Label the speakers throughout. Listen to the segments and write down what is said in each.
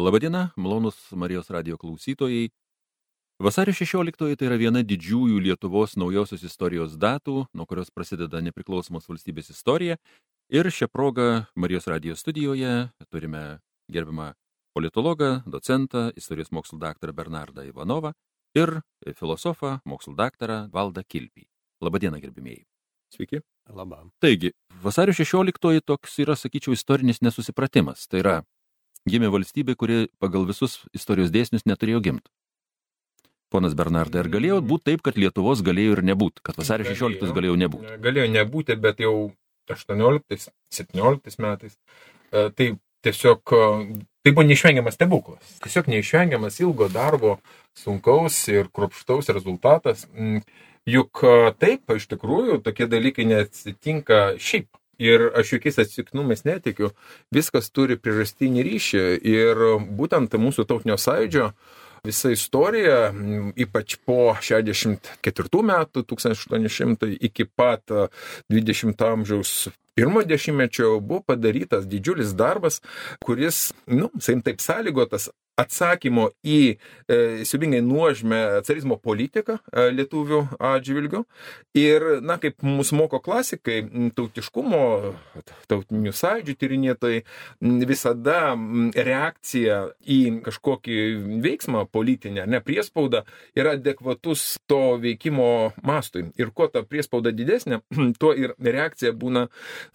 Speaker 1: Labadiena, malonus Marijos radio klausytojai. Vasario 16 tai yra viena didžiųjų Lietuvos naujosios istorijos datų, nuo kurios prasideda nepriklausomos valstybės istorija. Ir šią progą Marijos radio studijoje turime gerbiamą politologą, docentą, istorijos mokslų daktarą Bernardą Ivanovą ir filosofą, mokslų daktarą Valdą Kilpį. Labadiena, gerbimieji.
Speaker 2: Sveiki.
Speaker 3: Labą.
Speaker 1: Taigi, vasario 16 toks yra, sakyčiau, istorinis nesusipratimas. Tai yra gimė valstybė, kuri pagal visus istorijos dėsnius neturėjo gimti. Ponas Bernardai, ar galėjo būti taip, kad Lietuvos galėjo ir nebūti, kad vasario 16 galėjo nebūti?
Speaker 2: Galėjo nebūti, bet jau 18-17 metais. e, Tai tiesiog e, tai buvo neišvengiamas stebuklas. Tiesiog neišvengiamas ilgo darbo, sunkaus ir kruopštaus rezultatas. Mm, Juk e, taip, iš tikrųjų, tokie dalykai neatsitinka šiaip. Ir aš jokiais atsitiknumais netikiu, viskas turi priežastinį ryšį. Ir būtent mūsų tautinio sąjūdžio visa istorija, ypač po 64 metų, 1800 iki pat e, 20 amžiaus pirmo dešimtmečio buvo padarytas didžiulis darbas, kuris, nu, saim taip sąlygotas atsakymo į e, siubingai nuožmę carizmo politiką e, lietuvių atžvilgių. Ir, na, kaip mūsų moko klasikai, tautiškumo, tautinių sąjūdžių tyrinėtojai, visada reakcija į kažkokį veiksmą politinę, ne priespaudą, yra adekvatus to veikimo mastui. Ir kuo ta priespauda didesnė, tuo ir reakcija būna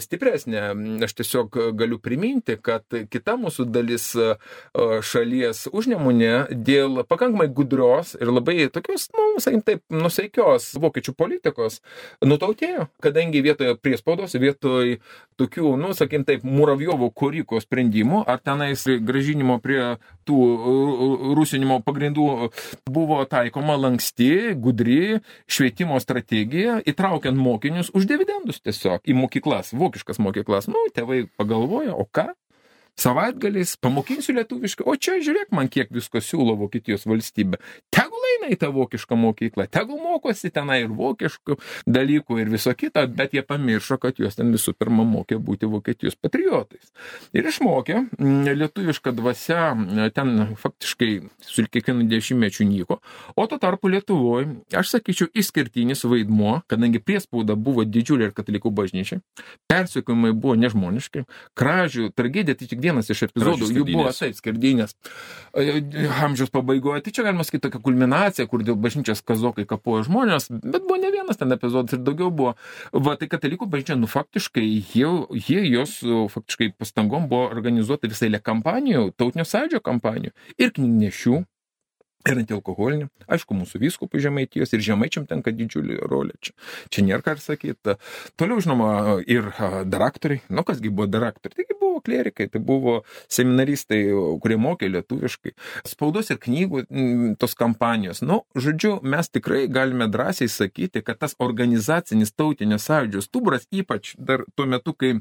Speaker 2: stipresnė. Aš tiesiog galiu priminti, kad kita mūsų dalis e, šalies užnemunė dėl pakankamai gudrios ir labai tokios, na, nu, sakykim taip, nusaikios vokiečių politikos nutautėjo, kadangi vietoje priespaudos, vietoj tokių, nu, sakykim taip, Muravjovo koriko sprendimų, ar tenais gražinimo prie tų rusinimo pagrindų buvo taikoma lanksti, gudri švietimo strategija, įtraukiant mokinius už dividendus tiesiog į mokyklas, vokiškas mokyklas. Nu, tėvai pagalvoja, o ką? Savaitgaliais pamokinsiu lietuviškai, o čia žiūrėk man, kiek visko siūlo Vokietijos valstybė. Tegul eina į tą vokišką mokyklą, tegul mokosi tenai ir vokiškų dalykų ir viso kito, bet jie pamiršo, kad juos ten visų pirma mokė būti Vokietijos patriotais. Ir išmokė, mm, lietuviška dvasia mm, ten faktiškai su kiekvienu dešimtmečiu nyko, o tuo tarpu Lietuvoje, aš sakyčiau, išskirtinis vaidmuo, kadangi priespauda buvo didžiulė ir katalikų bažnyčia, persikojimai buvo nežmoniški, kražių tragedija tai tik vienas iš epizodų, jų buvo taip skerdynės e, amžiaus pabaigoje. Tai čia galima sakyti tokia kulminacija, kur dėl bažnyčios kazokai kapojo žmonės, bet buvo ne vienas ten epizodas ir daugiau buvo. Va, tai katalikų bažnyčia, nu faktiškai, jie, jie jos faktiškai pastangom buvo organizuoti visai lė kampanijų, tautinio sąjūdžio kampanijų ir knygnešių. Ir antialkoholinį. Aišku, mūsų vyskupų žemaitijos ir žemaičiam tenka didžiulį rolę čia. Čia nėra ką sakyti. Toliau, žinoma, ir daraktoriai. Nu, kasgi buvo daraktoriai? Taigi buvo klerikai, tai buvo seminaristai, kurie mokė lietuviškai. Spaudos ir knygų tos kampanijos. Nu, žodžiu, mes tikrai galime drąsiai sakyti, kad tas organizacinis tautinio sąjūdžio stuburas, ypač dar tuo metu, kai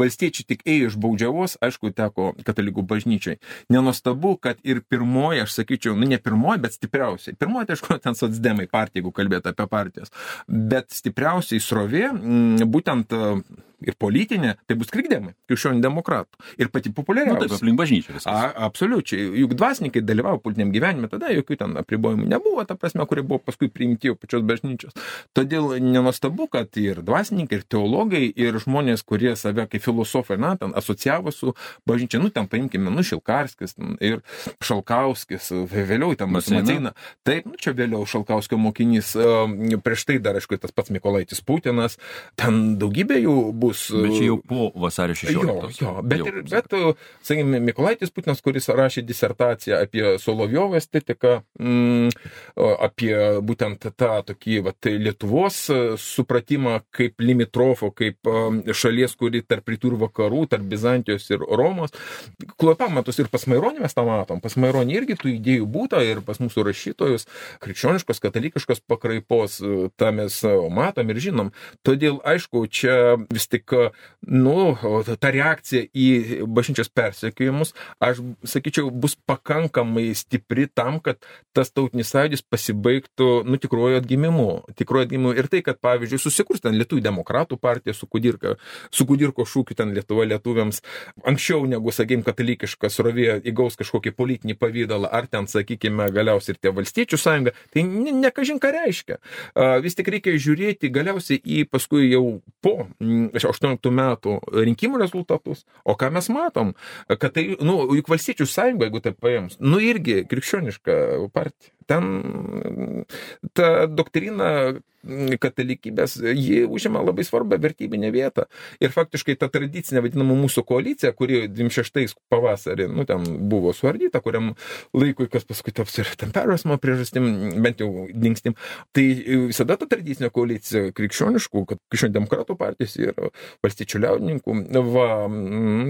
Speaker 2: valstiečiai tik ėjo iš baudžiavos, aišku, teko katalikų bažnyčiai. Nenuostabu, kad ir pirmoji, aš sakyčiau, nu ne pirmoji, bet stipriausiai. Pirmoji, tai aišku, ten socdemai partija, jeigu kalbėtų apie partijas. Bet stipriausiai srovė, būtent ir politinė, tai bus krikdėmai, krikščionių demokratų. Ir pati populiariausia.
Speaker 1: taip, aplink bažnyčią
Speaker 2: absoliučiai. Juk dvasininkai dalyvavo politiniam gyvenime, tada jokių ten apribojimų nebuvo, ta prasme, kurie buvo paskui priimti jau pačios bažnyčios. Todėl nenuostabu, kad ir dvasininkai, ir teologai, ir žmonės, kurie save kaip filosofai, na, ten asocijavo su bažnyčia, nu, ten paimkime, nu, Šilkarskis ten ir Šalkauskis, vėliau ten
Speaker 1: Maceina.
Speaker 2: Taip, nu, čia vėliau Šalkauskio mokinys, prieš tai dar, aišku, tas pats Mikolaitis Putinas, ten daugybė jų bus.
Speaker 1: Bet čia jau po vasario 16.
Speaker 2: Jo, jo, bet,
Speaker 1: Jau,
Speaker 2: ir, bet sakykime, Mikolaitis Putinas, kuris rašė disertaciją apie Solovjovo estetiką, mm, o, apie būtent tą tokį vat, Lietuvos e, supratimą kaip limitrofo, kaip šalies, kuri tarp rytų ir vakarų, tarp Bizantijos ir Romos. Klopamatus ir pas Maironį mes tą matom. Pas Maironį irgi tų idėjų būta ir pas mūsų rašytojus krikščioniškos, katalikiškos pakraipos, e, tą mes e, matom ir žinom. Todėl, aišku, čia vis tik, e, nu, ta reakcija į bažnyčios persekiojimus, aš sakyčiau, bus pakankamai stipri tam, kad tas tautinis sąjūdis pasibaigtų, nu, tikruoju atgimimu. Tikruoju atgimimu ir tai, kad, pavyzdžiui, susikurs ten Lietuvų demokratų partija su Kudirka, su Kudirko šūkiu ten Lietuva lietuviams, anksčiau negu, sakykime, katalikiška srovė įgaus kažkokį politinį pavydalą, ar ten, sakykime, galiausiai ir tie valstiečių sąjunga, tai nekažin ne ką reiškia. Vis tik reikia žiūrėti galiausiai į paskui jau po, aš 2018 metų rinkimų rezultatus, o ką mes matom, kad tai, nu, juk valstiečių sąjunga, jeigu taip paėmus, nu irgi krikščioniška partija. Ten ta doktrina katalikybės, ji užima labai svarbią vertybinę vietą. Ir faktiškai ta tradicinė vadinama mūsų koalicija, kuri 26 pavasarį, nu, ten buvo suardyta, kuriam laikui, kas paskui taps ir tam perversmo priežastim, bent jau dingstim, tai visada ta tradicinė koalicija krikščioniškų, krikščionių demokratų partijos ir valstiečių liaudininkų, va,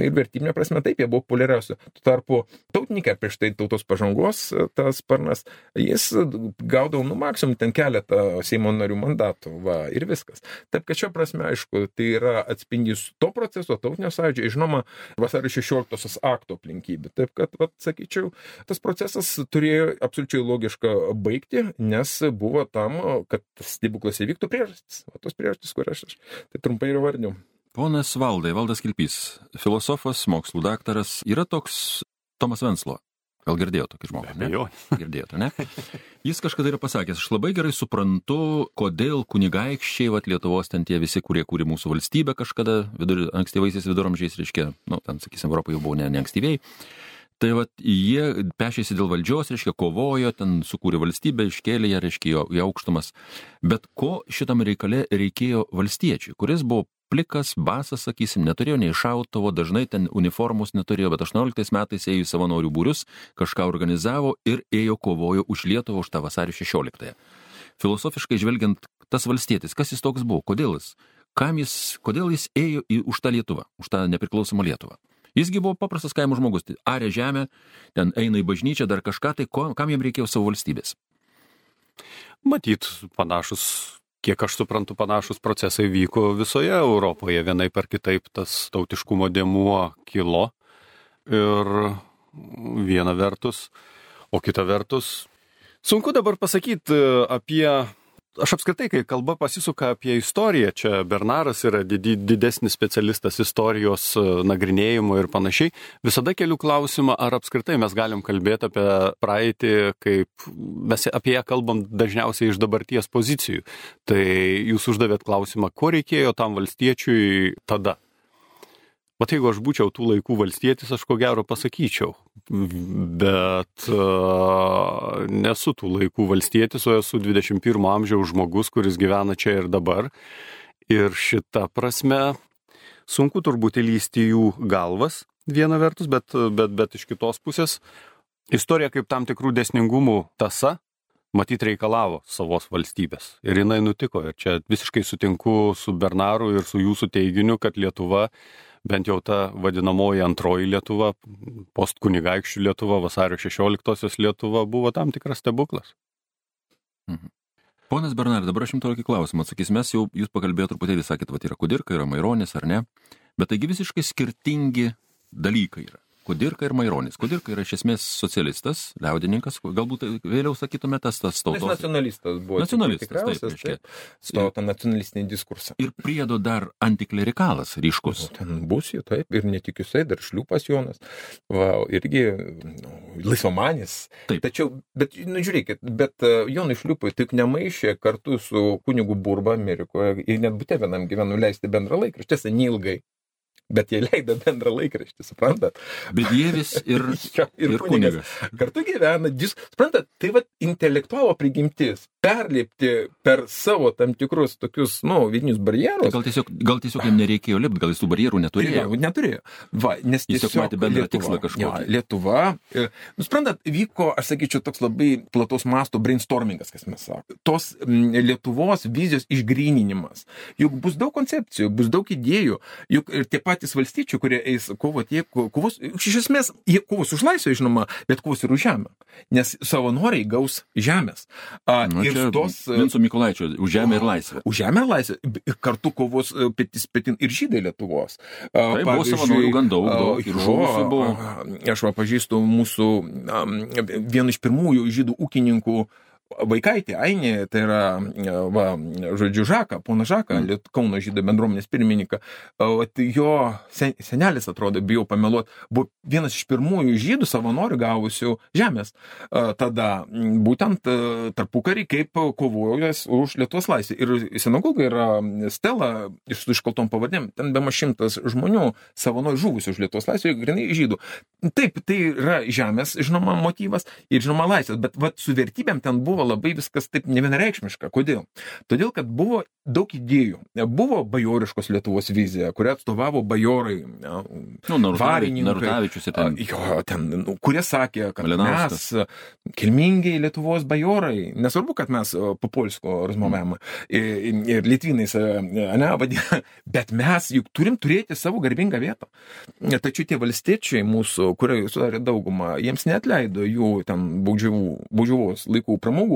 Speaker 2: ir vertybinė prasme taip, jie buvo populiariausi. Tuo tarpu tautininkai prieš tai tautos pažangos tas sparnas, jis gaudavo, nu, maksimum ten keletą Seimo narių mandatų, va, ir viskas. Taip, kad šia prasme, aišku, tai yra atspindys to proceso, tautinio sąjūdžio, žinoma, vasario 16-osios akto aplinkybė. Taip, kad, va, sakyčiau, tas procesas turėjo absoliučiai logišką baigti, nes buvo tam, kad stebuklas įvyktų priežastis. O tos priežastis, kurias aš tai trumpai ir vardiniu.
Speaker 1: Ponas Valdai, Valdas Kilpys, filosofas, mokslų daktaras, yra toks Tomas Venslo. Gal girdėjo tokį žmogų?
Speaker 3: Ne, jo.
Speaker 1: Girdėjote, ne? Jis kažkada yra pasakęs, aš labai gerai suprantu, kodėl kunigaikščiai, va, Lietuvos ten tie visi, kurie kūrė mūsų valstybę kažkada, vidur, ankstyvaisiais viduramžiais, reiškia, nu, ten, sakysim, Europoje jau buvo ne, ne ankstyviai. Tai va, jie pešėsi dėl valdžios, reiškia, kovojo, ten sukūrė valstybę, iškėlė ją, reiškia, į aukštumas. Bet ko šitam reikale reikėjo valstiečiui, kuris buvo plikas, basas, sakysim, neturėjo nei šautuvo, dažnai ten uniformos neturėjo, bet 18 metais ėjo į savanorių būrius, kažką organizavo ir ėjo kovojo už Lietuvą už tą vasario 16. -ąją. Filosofiškai žvelgiant, tas valstietis, kas jis toks buvo, kodėl jis, kam jis, kodėl jis ėjo į, už tą Lietuvą, už tą nepriklausomą Lietuvą. Jisgi buvo paprastas kaimo žmogus, tai arė žemę, ten eina į bažnyčią, dar kažką, tai ko, kam jam reikėjo savo valstybės?
Speaker 3: Matyt, panašus kiek aš suprantu, panašus procesai vyko visoje Europoje. Vienai per kitaip tas tautiškumo dėmuo kilo. Ir viena vertus, o kita vertus, sunku dabar pasakyti apie aš apskritai, kai kalba pasisuka apie istoriją, čia Bernaras yra didesnis specialistas istorijos e, nagrinėjimo ir panašiai, visada keliu klausimą, ar apskritai mes galim kalbėti apie praeitį, kaip mes apie ją kalbam dažniausiai iš dabarties pozicijų. Tai jūs uždavėt klausimą, ko reikėjo tam valstiečiui tada. Vat jeigu aš būčiau tų laikų valstietis, aš ko gero pasakyčiau. Bet uh, nesu tų laikų valstietis, o esu 21 amžiaus žmogus, kuris gyvena čia ir dabar. Ir šita prasme sunku turbūt įlysti jų galvas viena vertus, bet, bet, bet iš kitos pusės istorija kaip tam tikrų desningumų tasa matyt reikalavo savos valstybės. Ir jinai nutiko. Ir čia visiškai sutinku su Bernaru ir su jūsų teiginiu, kad Lietuva bent jau ta vadinamoji antroji Lietuva, postkunigaikščių Lietuva, vasario 16-osios Lietuva buvo tam tikras stebuklas.
Speaker 1: Mhm. Ponas Bernardai, dabar aš jums tokį klausimą atsakys. Mes jau, jūs pakalbėjote truputėlį, sakėt, va, yra Kudirka, yra Maironis ar ne, bet taigi visiškai skirtingi dalykai yra. Kudirka ir Maironis. Kudirka yra iš esmės socialistas, liaudininkas, galbūt vėliau sakytume tas tas tautos.
Speaker 2: Jis nacionalistas buvo.
Speaker 1: Nacionalistas, taip, reiškia.
Speaker 2: Stavo tą nacionalistinį diskursą.
Speaker 1: Ir priedo dar antiklerikalas ryškus.
Speaker 2: Ten bus jų, taip, ir ne tik jisai, dar šliupas Jonas. Va, irgi nu, laisvamanis. Taip. Tačiau, bet, nu, žiūrėkit, bet uh, Jonui šliupui tik nemaišė kartu su kunigu Burba Amerikoje ir net būtė vienam gyvenu leisti bendrą laikraštį, tiesa, neilgai bet jie leido bendrą laikraštį, suprantat?
Speaker 1: Bedievis ir, jo, ir, ir kunigas.
Speaker 2: kunigas. Kartu gyvena, dis, suprantat, tai va intelektualo prigimtis perlipti per savo tam tikrus tokius, nu, vidinius barjerus.
Speaker 1: Tai gal tiesiog, gal tiesiog jam nereikėjo lipti, gal jis tų barjerų neturėjo.
Speaker 2: Tai, neturėjo. Va, nes
Speaker 1: tiesiog, tiesiog matė bendrą
Speaker 2: Lietuva,
Speaker 1: tikslą kažkokį.
Speaker 2: Ja, Lietuva. Ir, nusprendant, vyko, aš sakyčiau, toks labai plataus masto brainstormingas, kas mes sakome. Tos Lietuvos vizijos išgryninimas. Juk bus daug koncepcijų, bus daug idėjų, juk ir tie patys patys valstiečiai, kurie eis kovoti, jie kovos, iš esmės, jie kovos už laisvę, žinoma, bet kovos ir už žemę, nes savanoriai gaus žemės.
Speaker 1: A, nu, ir tos... Vinco Mikulaičio, už žemę ir laisvę.
Speaker 2: Už žemę ir laisvę, ir kartu kovos e, petis petin ir žydai Lietuvos.
Speaker 1: Tai buvo savanorių gan daug, daug ir žuvusių buvo.
Speaker 2: Aš va pažįstu mūsų vienu iš pirmųjų žydų ūkininkų Vaikaitė, Ainė, tai yra, va, žodžiu, Žaką, pona Žaką, mm. Kauno žydų bendruomenės pirmininką, jo sen, senelis, atrodo, bijau pameluoti, buvo vienas iš pirmųjų žydų savanorių gavusių žemės. Tada būtent tarpukarį kaip kovojęs už Lietuvos laisvę. Ir sinagoga yra stela iš iškaltom pavardėm, ten be maž šimtas žmonių savanorių žuvusių už Lietuvos laisvę, grinai žydų. Taip, tai yra žemės, žinoma, motyvas ir žinoma laisvės, bet vat, su vertybėm ten buvo buvo labai viskas taip nevienareikšmiška. Kodėl? Todėl, kad buvo daug idėjų. Buvo bajoriškos Lietuvos vizija, kurią atstovavo bajorai,
Speaker 1: nu, Narutavičius ir ten.
Speaker 2: Jo, ten, nu, kurie sakė, kad Malinauskas. mes kilmingiai Lietuvos bajorai, nesvarbu, kad mes po polsko rozmovėjome ir, ir Lietvinais, ne, vadina, bet mes juk turim turėti savo garbingą vietą. Tačiau tie valstiečiai mūsų, kurie sudarė daugumą, jiems netleido jų ten baudžiavos laikų pramogų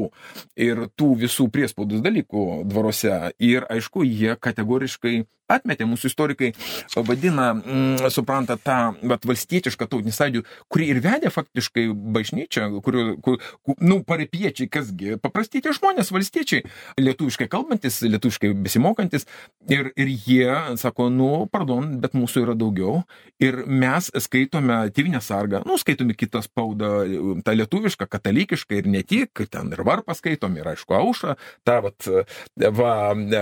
Speaker 2: ir tų visų priespaudos dalykų dvaruose. Ir aišku, jie kategoriškai atmetė mūsų istorikai, vadina, mm, supranta, tą vat, valstietišką tautinį sąjūdį, kurį ir vedė faktiškai bažnyčia, kurių, kur, nu, parepiečiai, kasgi, paprasti tie žmonės, valstiečiai, lietuviškai kalbantis, lietuviškai besimokantis, ir, ir jie sako, nu, pardon, bet mūsų yra daugiau, ir mes skaitome Tyvinę sargą, nu, skaitome kitą spaudą, tą lietuvišką, katalikišką ir ne tik, ten ir varpą skaitom, ir aišku, aušą, tą, vat, va,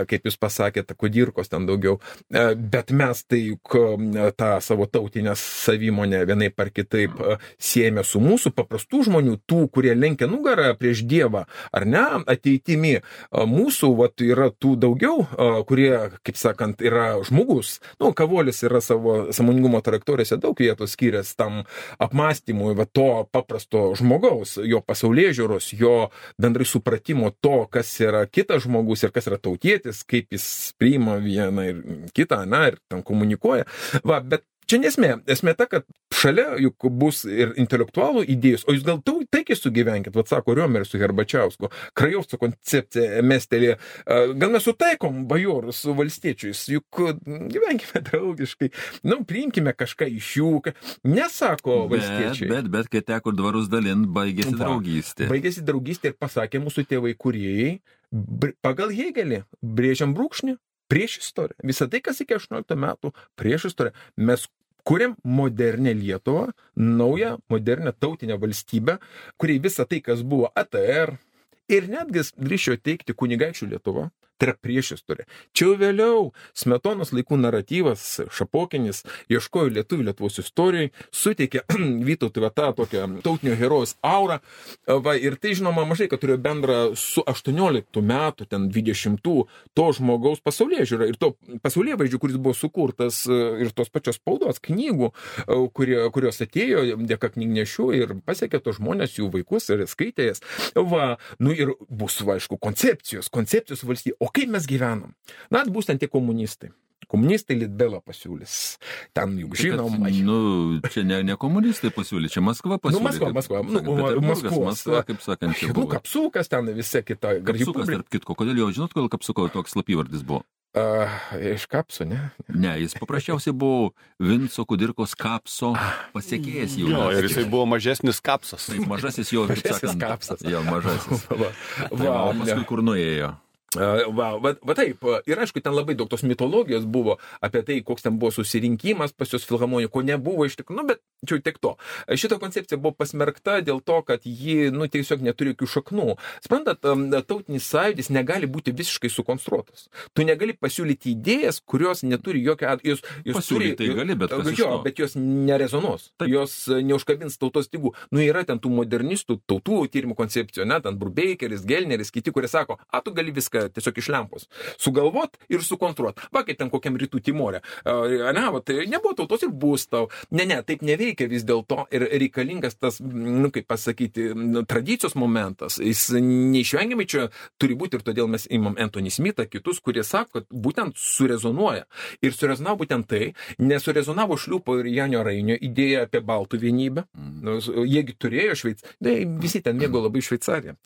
Speaker 2: kaip jūs pasakėte, kodirkos ten daugiau toliau. E, bet mes tai juk e, tą savo tautinę savimonę vienai par kitaip e, siejame su mūsų paprastų žmonių, tų, kurie lenkia nugarą prieš Dievą, ar ne, ateitimi. Mūsų vat, yra tų daugiau, kurie, kaip sakant, yra žmogus. Nu, kavolis yra savo samoningumo trajektorijose daug vietos skyręs tam apmąstymui, va, to paprasto žmogaus, jo pasaulyje žiūros, jo bendrai supratimo to, kas yra kitas žmogus ir kas yra tautietis, kaip jis priima vieną ir kitą, na, ir ten komunikuoja. Va, bet čia nesmė. Esmė ta, kad šalia juk bus ir intelektualų idėjus, o jūs gal taikiai sugyvenkit, vad sako Riomeris su Herbačiausku, Krajovco koncepcija mestelė, gal nesutaikom bajorus su valstiečiais, juk gyvenkime draugiškai, nu, priimkime kažką iš jų, nesako valstiečiai.
Speaker 1: Bet, bet, bet kai teko dvarus dalint, baigėsi Va, draugystė.
Speaker 2: Baigėsi draugystė ir pasakė mūsų tėvai kuriejai, pagal Hegelį brėžiam brūkšnį, prieš istoriją. Visą tai, kas iki 18 metų prieš istoriją. Mes kuriam modernę Lietuvą, naują, modernę tautinę valstybę, kuriai visą tai, kas buvo ATR ir netgi drįšiu teikti kunigaikščių Lietuvą, Tai yra priešistorė. Čia jau vėliau Smetonos laikų naratyvas, Šapokinis, ieškojo lietuvių Lietuvos istorijai, suteikė Vytautui va tą tokią tautinio herojus aurą. Va, ir tai, žinoma, mažai, kad turėjo bendra su 18 metų, ten 20 to žmogaus pasaulyje žiūra ir to pasaulyje vaizdžių, kuris buvo sukurtas e, ir tos pačios spaudos knygų, e, kurie, kurios atėjo dėka knygnešių ir pasiekė tos žmonės, jų vaikus ir skaitė jas. Va, nu ir bus, va, aišku, koncepcijos, koncepcijos valstybė. O kaip mes gyvenam? Na, bus ten tie komunistai. Komunistai Litbelą pasiūlys. Ten juk žinoma.
Speaker 1: Nu, čia ne, ne komunistai pasiūlė, čia Maskva pasiūlė.
Speaker 2: Nu, Maskva, Maskva. Nu,
Speaker 1: Maskva, Maskva, kaip sakant, čia.
Speaker 2: Nu, kapsukas ten visa kita.
Speaker 1: Kapsukas, tarp kitko. Kodėl jo, žinot, kodėl kapsuko toks slapyvardis buvo?
Speaker 2: Uh, iš kapso, ne?
Speaker 1: Ne, jis paprasčiausiai buvo Vinco Kudirkos kapso pasiekėjas jau.
Speaker 3: Jo, ir jisai buvo mažesnis kapsas.
Speaker 1: Taip, mažasis jo, kaip sakant.
Speaker 2: kapsas.
Speaker 1: Jo, mažasis. va, va, va, o paskui kur nuėjo?
Speaker 2: Va, va, va taip, ir aišku, ten labai daug tos mitologijos buvo apie tai, koks ten buvo susirinkimas pas jos filharmoniją, ko nebuvo iš tikrųjų, nu, bet čia tik to. Šita koncepcija buvo pasmerkta dėl to, kad ji, nu, tiesiog neturi jokių šaknų. Sprantat, tautinis sąjūdis negali būti visiškai sukonstruotas. Tu negali pasiūlyti idėjas, kurios neturi jokio, jos, jos
Speaker 1: Pasiūlyti turi, tai gali, bet,
Speaker 2: jo, bet jos nerezonuos, taip. jos e, neužkabins tautos tygų. Nu, yra ten tų modernistų, tautų tyrimų koncepcijų, ne, ten Brubakeris, Gelneris, kiti, kurie sako, a, tu gali viską viską tiesiog iš lempos sugalvot ir sukonstruot. Va, kaip ten kokiam rytų Timorė. Ne, va, tai nebuvo tautos ir bus tau. Ne, ne, taip neveikia vis dėlto ir reikalingas tas, nu, kaip pasakyti, nu, tradicijos momentas. Jis neišvengiamai čia turi būti ir todėl mes imam Anthony Smithą, kitus, kurie sako, kad būtent surezonuoja. Ir surezonavo būtent tai, nesurezonavo šliupo ir Janio Rainio idėja apie baltų vienybę. Mm. Nu, jiegi turėjo Šveic, tai visi ten mėgo labai Šveicariją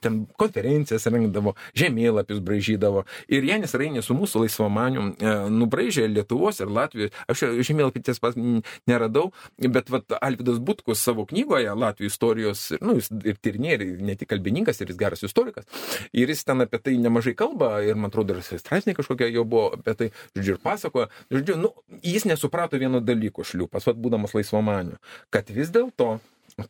Speaker 2: ten konferencijas rengdavo, žemėlapius bražydavo. Ir Janis Rainė su mūsų laisvamaniu e, nubražė Lietuvos ir Latvijos. Aš žemėlapį ties pas neradau, bet vat, Alvidas Butkus savo knygoje Latvijos istorijos, nu, jis ir tyrinėja, ir ne tik kalbininkas, ir jis geras istorikas. Ir jis ten apie tai nemažai kalba, ir man atrodo, ir straipsniai kažkokie jo buvo apie tai, žodžiu, ir pasakoja. Žodžiu, nu, jis nesuprato vieno dalyko šliupas, vat būdamas laisvamaniu, kad vis dėlto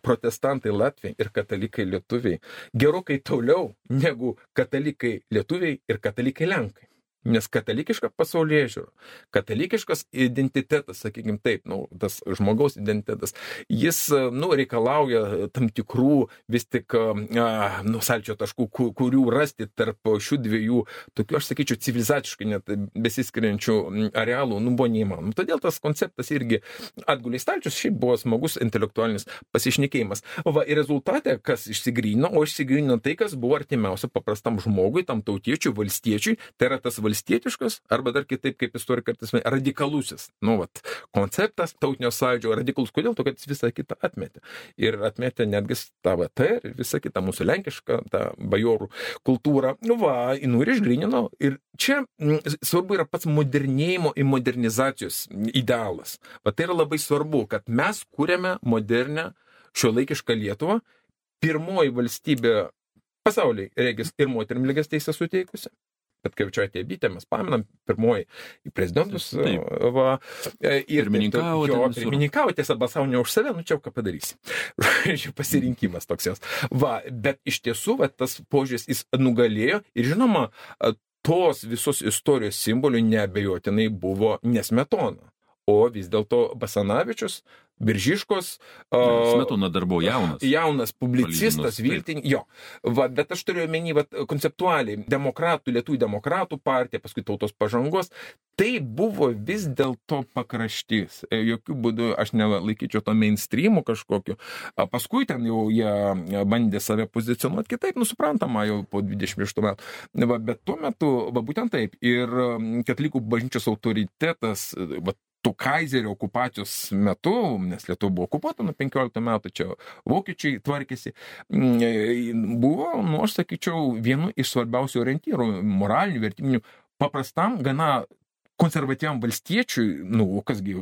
Speaker 2: protestantai latviai ir katalikai lietuviai gerokai toliau negu katalikai lietuviai ir katalikai lenkai Nes katalikiška pasaulyje žiūra, katalikiškas identitetas, sakykime taip, nu, tas žmogaus identitetas, jis, nu, reikalauja tam tikrų vis tik, nu, salčio taškų, kurių rasti tarp šių dviejų, tokių, aš sakyčiau, civilizaciškai net besiskiriančių arealų, nu, buvo neįmanoma. Todėl tas konceptas irgi atguliai stalčius, šiaip buvo smagus intelektualinis pasišnekėjimas. Va, ir rezultate, kas išsigrino, o išsigrino tai, kas buvo artimiausia paprastam žmogui, tam tautiečiui, valstiečiui, tai yra tas valstiečiai valstietiškas arba dar kitaip, kaip istorikai kartais radikalusis. Nu, vat, konceptas tautinio sąjūdžio radikalus. Kodėl? To, kad jis visą kitą atmetė. Ir atmetė netgi tą VT ir visą kitą mūsų lenkišką, tą bajorų kultūrą. Nu, va, nu ir išgrinino. Ir čia m, svarbu yra pats modernėjimo ir modernizacijos idealas. Va tai yra labai svarbu, kad mes kūrėme modernę šio laikišką Lietuvą. Pirmoji valstybė pasaulyje, regis, ir moterim lygias teisės suteikusi. Petkevičiaitė Bytė, mes paminam, pirmoji į prezidentus. Taip. Va,
Speaker 1: e, ir pirmininkavo.
Speaker 2: Jo, pirmininkavo, tiesa, balsavo ne už save, nu čia ką padarysi. Pasirinkimas toks jos. Va, bet iš tiesų, va, tas požiūris jis nugalėjo ir žinoma, tos visos istorijos simbolių neabejotinai buvo nesmetona. O vis dėlto Basanavičius Biržiškos.
Speaker 1: Smetona dar buvo jaunas.
Speaker 2: Jaunas publicistas, viltin, jo. Va, bet aš turiu omeny, konceptualiai, demokratų, lietuvių demokratų partija, paskui tautos pažangos, tai buvo vis dėlto pakraštys. E, jokių būdų aš nelaikyčiau to mainstreamu kažkokiu. Paskui ten jau jie bandė save pozicionuoti kitaip, nusuprantama, jau po 26 metų. Va, bet tuo metu, va, būtent taip. Ir katalikų bažnyčios autoritetas, va, tų kaizerio okupacijos metu, nes Lietuva buvo okupuota nuo 15 metų, čia vokiečiai tvarkėsi, mm, buvo, nu, aš sakyčiau, vienu iš svarbiausių orientyrų, moralinių, vertybinių, paprastam, gana konservatyviam valstiečiui, nu, kasgi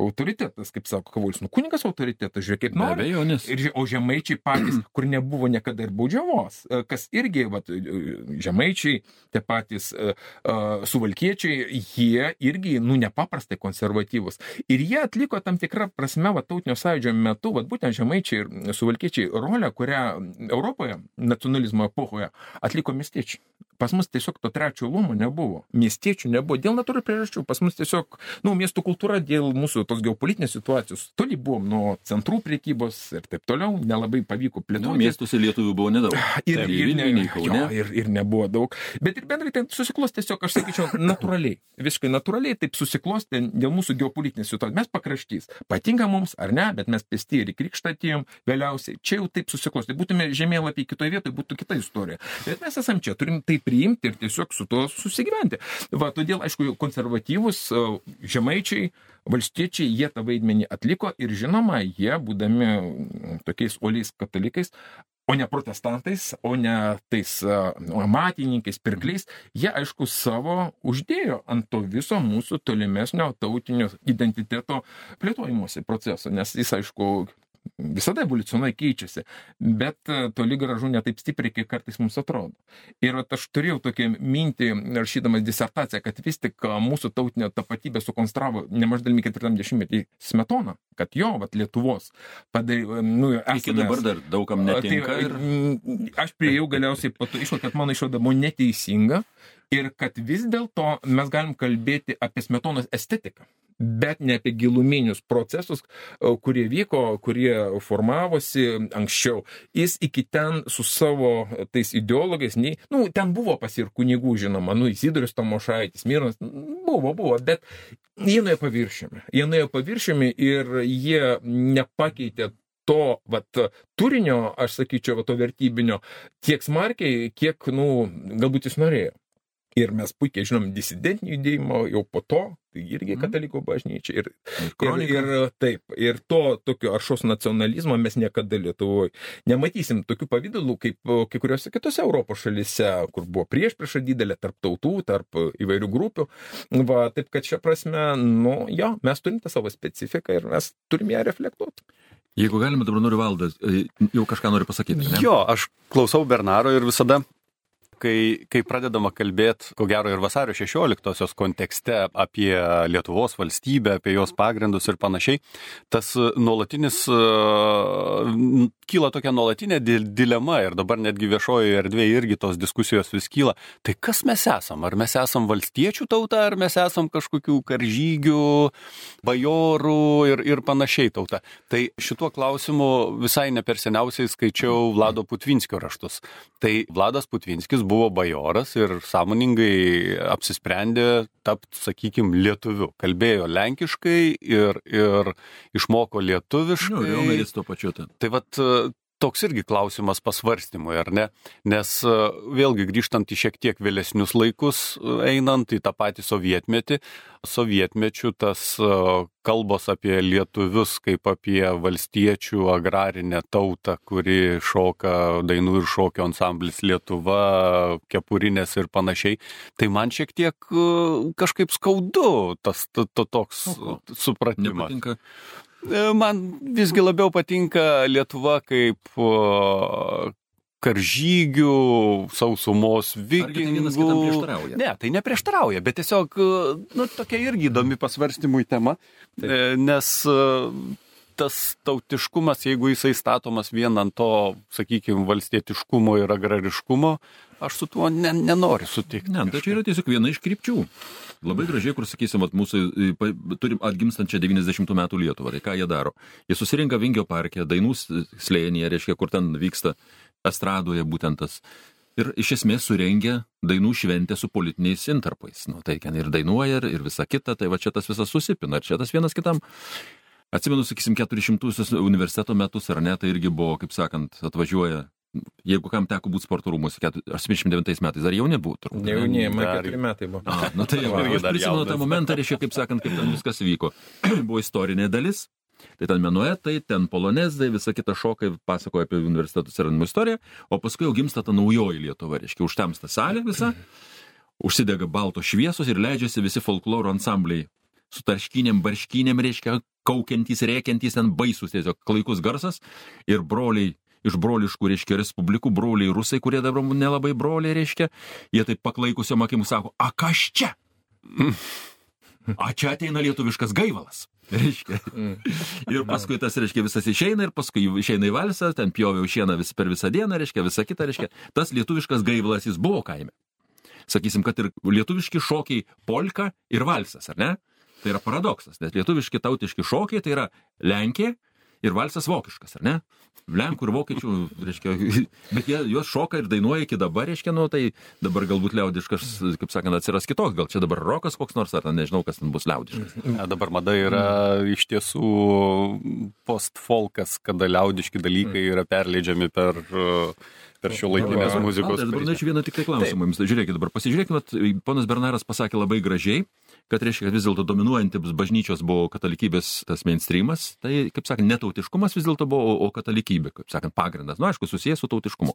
Speaker 2: autoritetas, kaip sako Kavolis, nu, kunigas autoritetas, žiūrėk, kaip nori.
Speaker 1: Be abejonės.
Speaker 2: Ir, o žemaičiai patys, kur nebuvo niekada ir baudžiavos, kas irgi, va, žemaičiai, tie patys uh, suvalkiečiai, jie irgi, nu, nepaprastai konservatyvus. Ir jie atliko tam tikrą prasme, va, tautinio sąjūdžio metu, va, būtent žemaičiai ir suvalkiečiai rolę, kurią Europoje, nacionalizmo epochoje atliko miestiečiai. Pas mus tiesiog to trečio lumo nebuvo. Miestiečių nebuvo dėl natūralių priežasčių. Pas mus tiesiog, nu, miestų kultūra dėl mūsų tos geopolitinės situacijos. Toli buvom nuo centrų priekybos ir taip toliau. Nelabai pavyko plėtoti.
Speaker 1: Nu, miestuose lietuvių buvo nedaug.
Speaker 2: Ir, taip, ir, ne, jo, ir, ir nebuvo daug. Bet ir bendrai tai susiklos tiesiog, aš sakyčiau, natūraliai. Visiškai natūraliai taip susiklosti dėl mūsų geopolitinės situacijos. Mes pakraštys. Patinka mums ar ne, bet mes pesti ir į krikštą atėjom vėliausiai. Čia jau taip susiklosti. Būtume žemėlapį kitoje vietoje, būtų kita istorija. Bet mes esam čia, turim taip priimti ir tiesiog su tuo susigyventi. Va, todėl, aišku, konservatyvus e, žemaičiai, valstiečiai, jie tą vaidmenį atliko ir žinoma, jie, būdami tokiais oliais katalikais, o ne protestantais, o ne tais uh, matininkais, pirkliais, jie aišku savo uždėjo ant to viso mūsų tolimesnio tautinio identiteto plėtojimuose proceso, nes jis aišku visada evoliucionai keičiasi, bet e, toli gražu ne taip stipriai, kiek kartais mums atrodo. Ir aš turėjau tokią mintį, rašydamas disertaciją, kad vis tik e, mūsų tautinė tapatybė sukonstravo nemažai dalimi 40-metį smetona, kad jo, vat, Lietuvos padarė, nu, esame.
Speaker 1: Iki dabar dar daugam netinka. Tai,
Speaker 2: ir... Aš prieėjau galiausiai po to išvadą, kad mano išvada buvo neteisinga Ir kad vis dėlto mes galim kalbėti apie smetonos estetiką, bet ne apie giluminius procesus, kurie vyko, kurie formavosi anksčiau. Jis iki ten su savo tais ideologais, nei, nu, ten buvo pas ir kunigų, žinoma, nu, Įsidoris Tomošaitis, Mirnas, buvo, buvo, bet jie nuėjo paviršiumi. Jie nuėjo paviršiumi ir jie nepakeitė to vat, turinio, aš sakyčiau, vat, to vertybinio tiek smarkiai, kiek, nu, galbūt jis norėjo. Ir mes puikiai žinom disidentinį judėjimą jau po to, irgi mm. katalikų bažnyčia. Ir, ir, ir, ir taip, ir to tokio aršos nacionalizmo mes niekada Lietuvoje nematysim tokių pavydalų kaip kai kuriuose kitose Europos šalise, kur buvo prieš priešą didelė tarp tautų, tarp įvairių grupių. Va, taip kad šią prasme, nu, jo, mes turim tą savo specifiką ir mes turim ją reflektuoti.
Speaker 1: Jeigu galima, dabar noriu valdas, e, jau kažką noriu pasakyti. Ne?
Speaker 3: Jo, aš klausau Bernaro ir visada kai, kai pradedama kalbėti, ko gero ir vasario 16-osios kontekste apie Lietuvos valstybę, apie jos pagrindus ir panašiai, tas nuolatinis, kyla tokia nuolatinė dilema ir dabar netgi viešojoje erdvėje irgi tos diskusijos vis kyla. Tai kas mes esam? Ar mes esam valstiečių tauta, ar mes esam kažkokių karžygių, bajorų ir, ir panašiai tauta? Tai šituo klausimu visai ne per seniausiai skaičiau Vlado Putvinskio raštus. Tai Vladas Putvinskis buvo bajoras ir sąmoningai apsisprendė tapti, sakykime, lietuviu. Kalbėjo lenkiškai ir, ir išmoko lietuviškai.
Speaker 1: Nu, Riomeris tuo pačiu. Tai,
Speaker 3: tai vat, toks irgi klausimas pasvarstymui, ar ne? Nes e, vėlgi grįžtant į šiek tiek vėlesnius laikus, e, einant į tą patį sovietmetį, sovietmečių tas e, kalbos apie lietuvius kaip apie valstiečių agrarinę tautą, kuri šoka dainų ir šokio ansamblis Lietuva, kepurinės ir panašiai, tai man šiek tiek kažkaip skaudu tas to, to, toks supratimas.
Speaker 1: Nepatinka.
Speaker 3: E, man visgi labiau patinka Lietuva kaip karžygių, sausumos vikingų.
Speaker 1: Tai
Speaker 3: ne, tai neprieštarauja, bet tiesiog, nu, tokia irgi įdomi pasvarstymui tema, Taip. E, nes e, tas tautiškumas, jeigu jisai statomas vien ant to, sakykime, valstietiškumo ir agrariškumo, aš su tuo ne, nenoriu sutikti.
Speaker 1: Ne, tai čia yra tiesiog viena iš krypčių labai gražiai, kur sakysim, vat, mūsų turim atgimstančią 90 metų Lietuvą. Tai ką jie daro? Jie susirinka Vingio parke, dainų slėnyje, reiškia, kur ten vyksta estradoje būtent tas. Ir iš esmės surengia dainų šventę su politiniais interpais. Nu, tai ten ir dainuoja, ir, ir visa kita, tai va čia tas visas susipina, ir čia tas vienas kitam. Atsimenu, sakysim, 400 universiteto metus, ar ne, tai irgi buvo, kaip sakant, atvažiuoja Jeigu kam teko būti sporto rūmuose 89 metais, ar jauni buvo? Turbūt,
Speaker 2: ne jauni, man dar... 4 metai buvo.
Speaker 1: A, nu tai jau, aš prisimenu tą momentą, reiškia, kaip sakant, kaip ten viskas vyko. buvo istorinė dalis, tai ten menuetai, ten polonezai, visa kita šokai, pasakoja apie universitetų atsiradimo istoriją, o paskui jau gimsta ta naujoji Lietuva, reiškia, užtemsta salė visa, užsidega baltos šviesos ir leidžiasi visi folkloro ansambliai su tarškinėm, barškinėm, reiškia, kaukiantys, rėkiantys, ten baisus tiesiog klaikus garsas ir broliai iš broliškų, reiškia, respublikų broliai rusai, kurie dabar nelabai broliai, reiškia, jie taip paklaikusiom akim sako, a kas čia? A čia ateina lietuviškas gaivalas. Reiškia. Ir paskui tas, reiškia, visas išeina ir paskui išeina į valsą, ten pjoviau šieną vis per visą dieną, reiškia, visą kitą, reiškia. Tas lietuviškas gaivalas jis buvo kaime. Sakysim, kad ir lietuviški šokiai polka ir valsas, ar ne? Tai yra paradoksas, nes lietuviški tautiški šokiai tai yra Lenkija, ir valsas vokiškas, ar ne? Lenkų ir vokiečių, reiškia, bet jie juos šoka ir dainuoja iki dabar, reiškia, nu, tai dabar galbūt liaudiškas, kaip sakant, atsiras kitoks, gal čia dabar rokas koks nors, ar nežinau, kas ten bus liaudiškas.
Speaker 3: Ja, dabar mada yra iš tiesų post-folkas, kada liaudiški dalykai yra perleidžiami per per šio laikinės muzikos.
Speaker 1: Tai dabar norėčiau vieną tik tai klausimą jums. Žiūrėkit, dabar pasižiūrėkime, ponas Bernaras pasakė labai gražiai, kad reiškia, kad vis dėlto dominuojantis bažnyčios buvo katalikybės tas mainstreamas, tai, kaip sakant, netautiškumas vis dėlto buvo, o katalikybė, kaip sakant, pagrindas. Na, nu, aišku, susijęs su tautiškumu.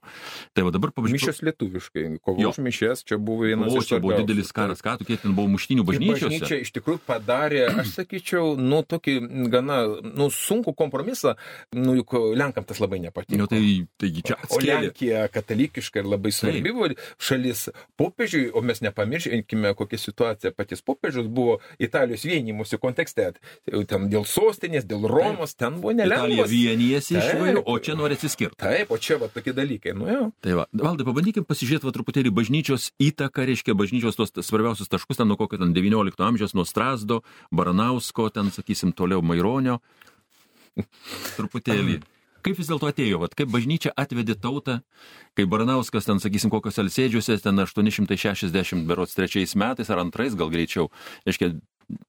Speaker 1: Tai va dabar
Speaker 2: pavyzdžiui. Mišės lietuviškai, kovo už mišės, čia buvo vienas
Speaker 1: o, čia buvo didelis karas, ką tu kiek ten buvo muštinių bažnyčios.
Speaker 2: Bažnyčia iš tikrųjų padarė, aš sakyčiau, nu, tokį gana, nu, sunku kompromisą, nu, juk Lenkam tas labai nepatiko.
Speaker 1: Nu, tai, taigi čia atskėlė.
Speaker 2: O Lenkija katalikiška ir labai svarbi buvo šalis popiežiui, o mes nepamirškime, kokia situacija patys popiežius amžiaus buvo Italijos vienimusi kontekste. Ten dėl sostinės, dėl Romos, ten buvo nelengva.
Speaker 1: Italija vienijasi iš
Speaker 2: Taip.
Speaker 1: įvairių, o čia nori atsiskirti.
Speaker 2: Taip, o čia va tokie dalykai. Nu jau.
Speaker 1: Tai va, valdai, pabandykim pasižiūrėti va truputėlį bažnyčios įtaką, reiškia bažnyčios tos svarbiausius taškus, ten nuo kokio ten 19 amžiaus, nuo Strasdo, Baranausko, ten, sakysim, toliau Maironio. Truputėlį. Kaip vis dėlto atėjo, vat, kaip bažnyčia atvedė tautą, kai Baranauskas ten, sakysim, kokios alsėdžiuose, ten 860 berots trečiais metais ar antrais, gal greičiau, reiškia,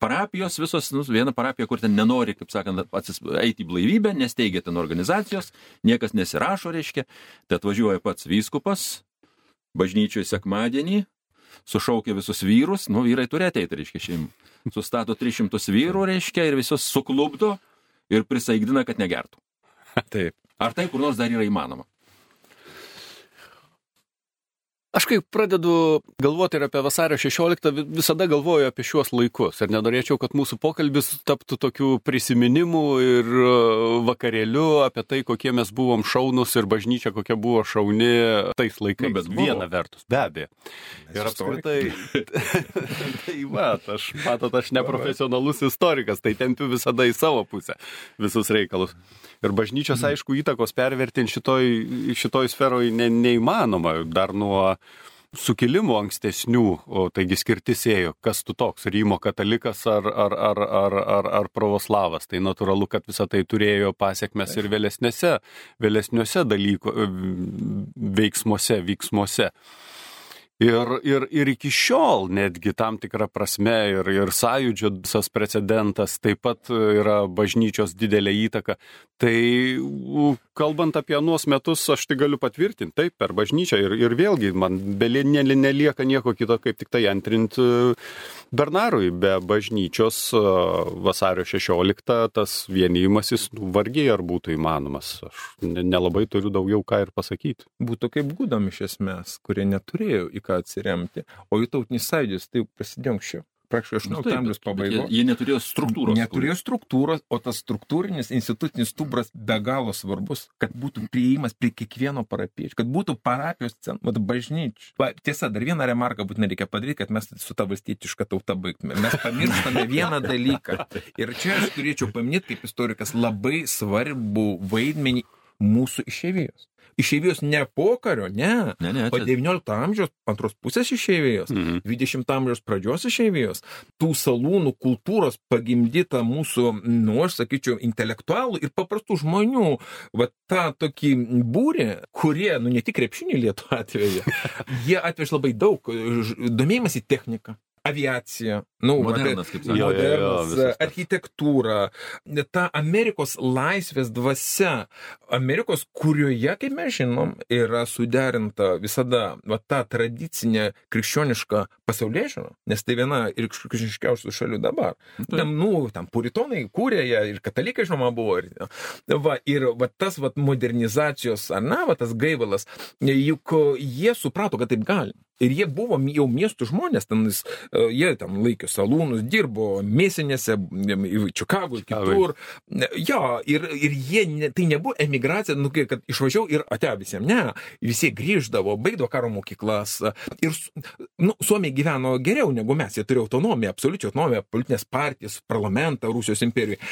Speaker 1: parapijos visos, nu, viena parapija, kur ten nenori, kaip sakant, atsis, eiti į blaivybę, nesteigia ten organizacijos, niekas nesirašo, reiškia, tai atvažiuoja pats vyskupas, bažnyčioje sekmadienį, sušaukia visus vyrus, nu, vyrai turi ateiti, reiškia, šeim. Sustato 300 vyrų, reiškia, ir visus suklubdo ir prisaigdina, kad negertų.
Speaker 2: Taip.
Speaker 1: Ar tai kur nors dar yra įmanoma?
Speaker 3: Aš kai pradedu galvoti ir apie vasario 16, vi- visada galvoju apie šiuos laikus ir nenorėčiau, kad mūsų pokalbis taptų tokių prisiminimų ir e, vakarėliu apie tai, kokie mes buvom šaunus ir bažnyčia kokia buvo šauni tais laikais.
Speaker 1: Nu, bet buvo.
Speaker 3: Viena vertus, be abejo. Ir apskritai, tai va, aš, matot, aš neprofesionalus istorikas, tai tempiu visada į savo pusę visus reikalus. Ir bažnyčios, aišku, įtakos pervertinti šitoj, šitoj sferoj ne, neįmanoma. Dar nuo sukilimų ankstesnių, o taigi skirtis ėjo, kas tu toks, Rymo katalikas ar, ar, ar, ar, ar, ar pravoslavas. Tai natūralu, kad visa tai turėjo pasiekmes ir vėlesnėse, vėlesniuose dalyko, veiksmuose, vyksmuose. Ir, ir, ir iki šiol netgi tam tikrą prasme ir, ir sąjūdžio visas precedentas taip pat yra bažnyčios didelė įtaka. Tai kalbant apie nuos metus, aš tai galiu patvirtinti, taip, per bažnyčią ir, ir vėlgi man belė, ne, nelieka nieko kito, kaip tik tai antrinti Bernarui. Be bažnyčios a, vasario 16 tas vienijimasis nu, vargiai ar būtų įmanomas. Aš ne- nelabai turiu daugiau ką ir pasakyti.
Speaker 2: Būtų kaip gudam iš esmės, kurie neturėjo į ką atsiremti. O jų tautinis sąjūdis tai prasidėjo anksčiau. Praktiškai
Speaker 1: Nu,
Speaker 2: 18
Speaker 1: taip,
Speaker 2: amžiaus
Speaker 1: bet jie,
Speaker 2: pabaigoje.
Speaker 1: jie neturėjo struktūros.
Speaker 2: Neturėjo struktūros, o tas struktūrinis institucinis stubras be galo svarbus, kad būtų prieimas prie kiekvieno parapiečio, kad būtų parapijos centras, bažnyčių. Va, tiesa, dar vieną remarką būtinai reikia padaryti, kad mes su ta valstietiška tauta baigtume. Mes pamirštame vieną dalyką. Ir čia aš turėčiau paminėti kaip istorikas labai svarbų vaidmenį mūsų išėvėjos. Išėvėjos ne pokario, ne.
Speaker 1: Ne, ne,
Speaker 2: O
Speaker 1: čia-
Speaker 2: 19 amžiaus antros pusės išėvėjos.
Speaker 3: Mhm.
Speaker 2: 20 amžiaus pradžios išeivijos, tų salūnų kultūros pagimdyta mūsų, nu, aš sakyčiau, intelektualų ir paprastų žmonių, va tą tokį būrį, kurie, nu, ne tik krepšinį lietų atveju, jie atvež labai daug domėjimas į techniką. Aviacija, nu, tai-
Speaker 1: Modernas, kaip
Speaker 3: Jo,
Speaker 1: sakoma.
Speaker 3: jo, jo,
Speaker 2: modernas, architektūra, ta Amerikos laisvės dvasia, Amerikos, kurioje, kaip mes žinom, yra suderinta visada va, ta tradicinė krikščioniška pasaulyje žiūra, nes tai viena ir krikščioniškiausių šalių dabar.
Speaker 1: Taip.
Speaker 2: Tam, nu, tam puritonai kūrė ją ir katalikai, žinoma, buvo. Ir, va, ir va, tas va, modernizacijos, ar na, va, tas gaivalas, juk jie suprato, kad taip gali. Ir jie buvo jau miestų žmonės, ten, e, jie ten laikė salūnus, dirbo mėsinėse, Čikagoje, kitur. Jo, ir, ir jie, tai nebuvo emigracija, nu, kad išvažiavau ir atėjo visiems, ne, visi grįždavo, baigdavo karo mokyklas. Ir, nu, Suomiai gyveno geriau negu mes, jie turėjo autonomiją, absoliučią autonomiją, politinės partijas, parlamentą Rusijos imperijoje.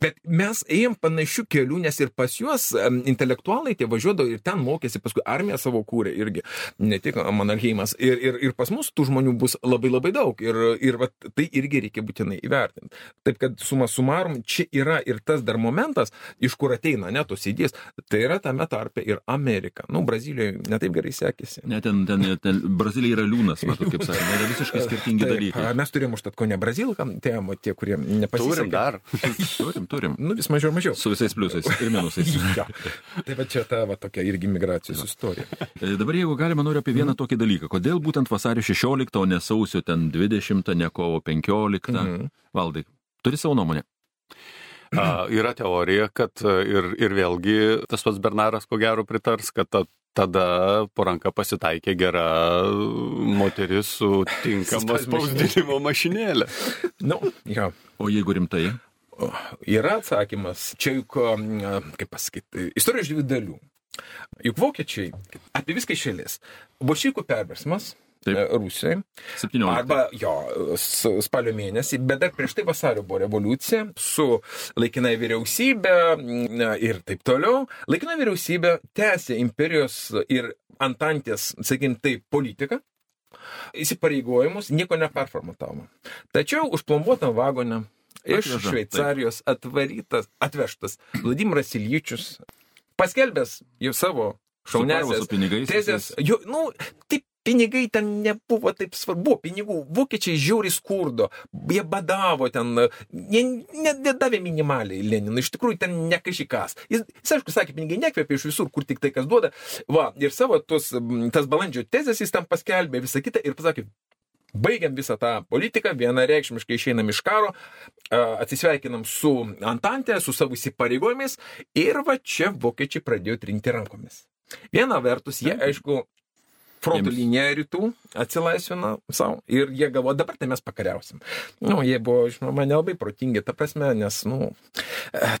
Speaker 2: Bet mes ėjom panašių kelių, nes ir pas juos intelektualai tie važiuodavo ir ten mokėsi, paskui armiją savo kūrė irgi, ne tik Mannerheimas. Ir, ir, ir pas mus tų žmonių bus labai labai daug ir, ir vat, tai irgi reikia būtinai įvertinti. Taip kad suma sumarum, čia yra ir tas dar momentas, iš kur ateina net tos idėjas, tai yra tame tarpe ir Amerika. Nu, Brazilijoje netaip gerai sekėsi.
Speaker 1: Ne, ten, ten, ten Brazilija yra liūnas, matot, kaip sakoma, yra visiškai skirtingi
Speaker 2: Taip,
Speaker 1: dalykai.
Speaker 2: Mes turėjom užtat ko ne Brazilkam, o tie, kurie nepasisekė.
Speaker 3: Turim dar.
Speaker 1: Turim, turim.
Speaker 2: Nu, vis mažiau mažiau.
Speaker 1: Su visais pliusais ir minusais.
Speaker 2: Jo. Tai va čia ta va, tokia irgi migracijos istorija.
Speaker 1: E, Dabar jeigu galima, noriu apie vieną tokį dalyką. Kodėl būtent vasario 16, o ne sausio ten 20, ne kovo 15?
Speaker 2: Mhm.
Speaker 1: Valdai, turi savo nuomonę?
Speaker 3: A, Yra teorija, kad a, ir, ir vėlgi tas pats Bernaras ko gero pritars, kad ta, tada po ranka pasitaikė gera moteris su tinkama
Speaker 2: Spausdinimo
Speaker 3: mašinėlė.
Speaker 2: Nu, jo.
Speaker 1: O jeigu rimtai?
Speaker 2: Yra atsakymas. Čia juk, kaip pasakyti, istorija iš dviejų dalių. Juk vokiečiai apie viską išėlės. Bolšikų perversmas Taip. Rusijoje.
Speaker 1: 17.
Speaker 2: Arba jo, spalio mėnesį, bet dar prieš tai vasario buvo revoliucija su laikinai vyriausybė ir taip toliau. Laikina vyriausybė tęsė imperijos ir antantės, sakykim, tai politiką, įsipareigojimus, nieko neperformatavo. Tačiau užplombuotam vagonę iš
Speaker 1: Atveža,
Speaker 2: Šveicarijos atvarytas, atvežtas Vladimiras Iljičius, paskelbęs jau savo
Speaker 1: pinigais.
Speaker 2: tezės, jo, nu, taip pinigai ten nebuvo taip svarbu, pinigų, vokiečiai žiauriai skurdo, jie badavo ten, jie nedavė minimaliai Leninui, iš tikrųjų ten nekažikas. Jis, jis aišku, sakė, pinigai nekvėpia iš visur, kur tik tai kas duoda. Va, ir savo tos, tas balandžio tezės jis tam paskelbė visą kitą ir pasakė, Baigiam visą tą politiką, vienareikšmiškai išeinam iš karo, a, atsisveikinam su Antantė, su savo įsipareigojimais ir va čia vokiečiai pradėjo trinti rankomis. Viena vertus, jie, aišku, fronto liniją rytų atsilaisvina savo ir jie galvo, dabar tai mes pakariausim. Nu, jie buvo, žinoma, nelabai protingi, ta prasme, nes, nu,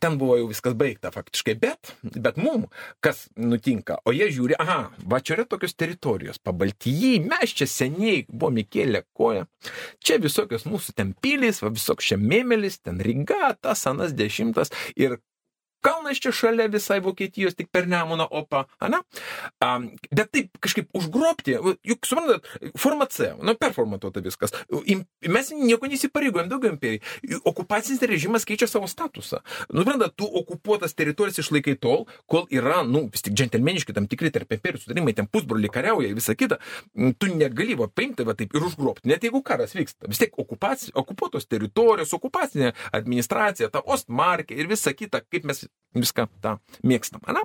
Speaker 2: ten buvo jau viskas baigta faktiškai, bet, bet mum, kas nutinka, o jie žiūri, aha, va čia yra tokios teritorijos, pabaltyjai, mes čia seniai buvome kėlę koją, čia visokios mūsų ten pilys, va visoks čia mėmelis, ten Ryga, tas anas dešimtas ir Kalnas čia šalia visai Vokietijos, tik per Nemuną opą, ane? Um, bet taip kažkaip užgrobti, juk suprantat, forma C, nu performatuota viskas. Im- Mes nieko nesipareigojam daugiau imperijai. Okupacinis režimas keičia savo statusą. Nu, suprantat, tu okupuotas teritorijas išlaikai tol, kol yra, nu, vis tik džentelmeniški tam tikri tarp imperijų sutarimai, ten pusbroliai kariauja ir visa kita. Tu negali va paimti va taip ir užgrobti, net jeigu karas vyksta. Vis tiek okupaci- okupuotos teritorijos, okupacinė administracija, ta Ostmarkė ir visa kita, kaip mes viską tą mėgstam. Ana?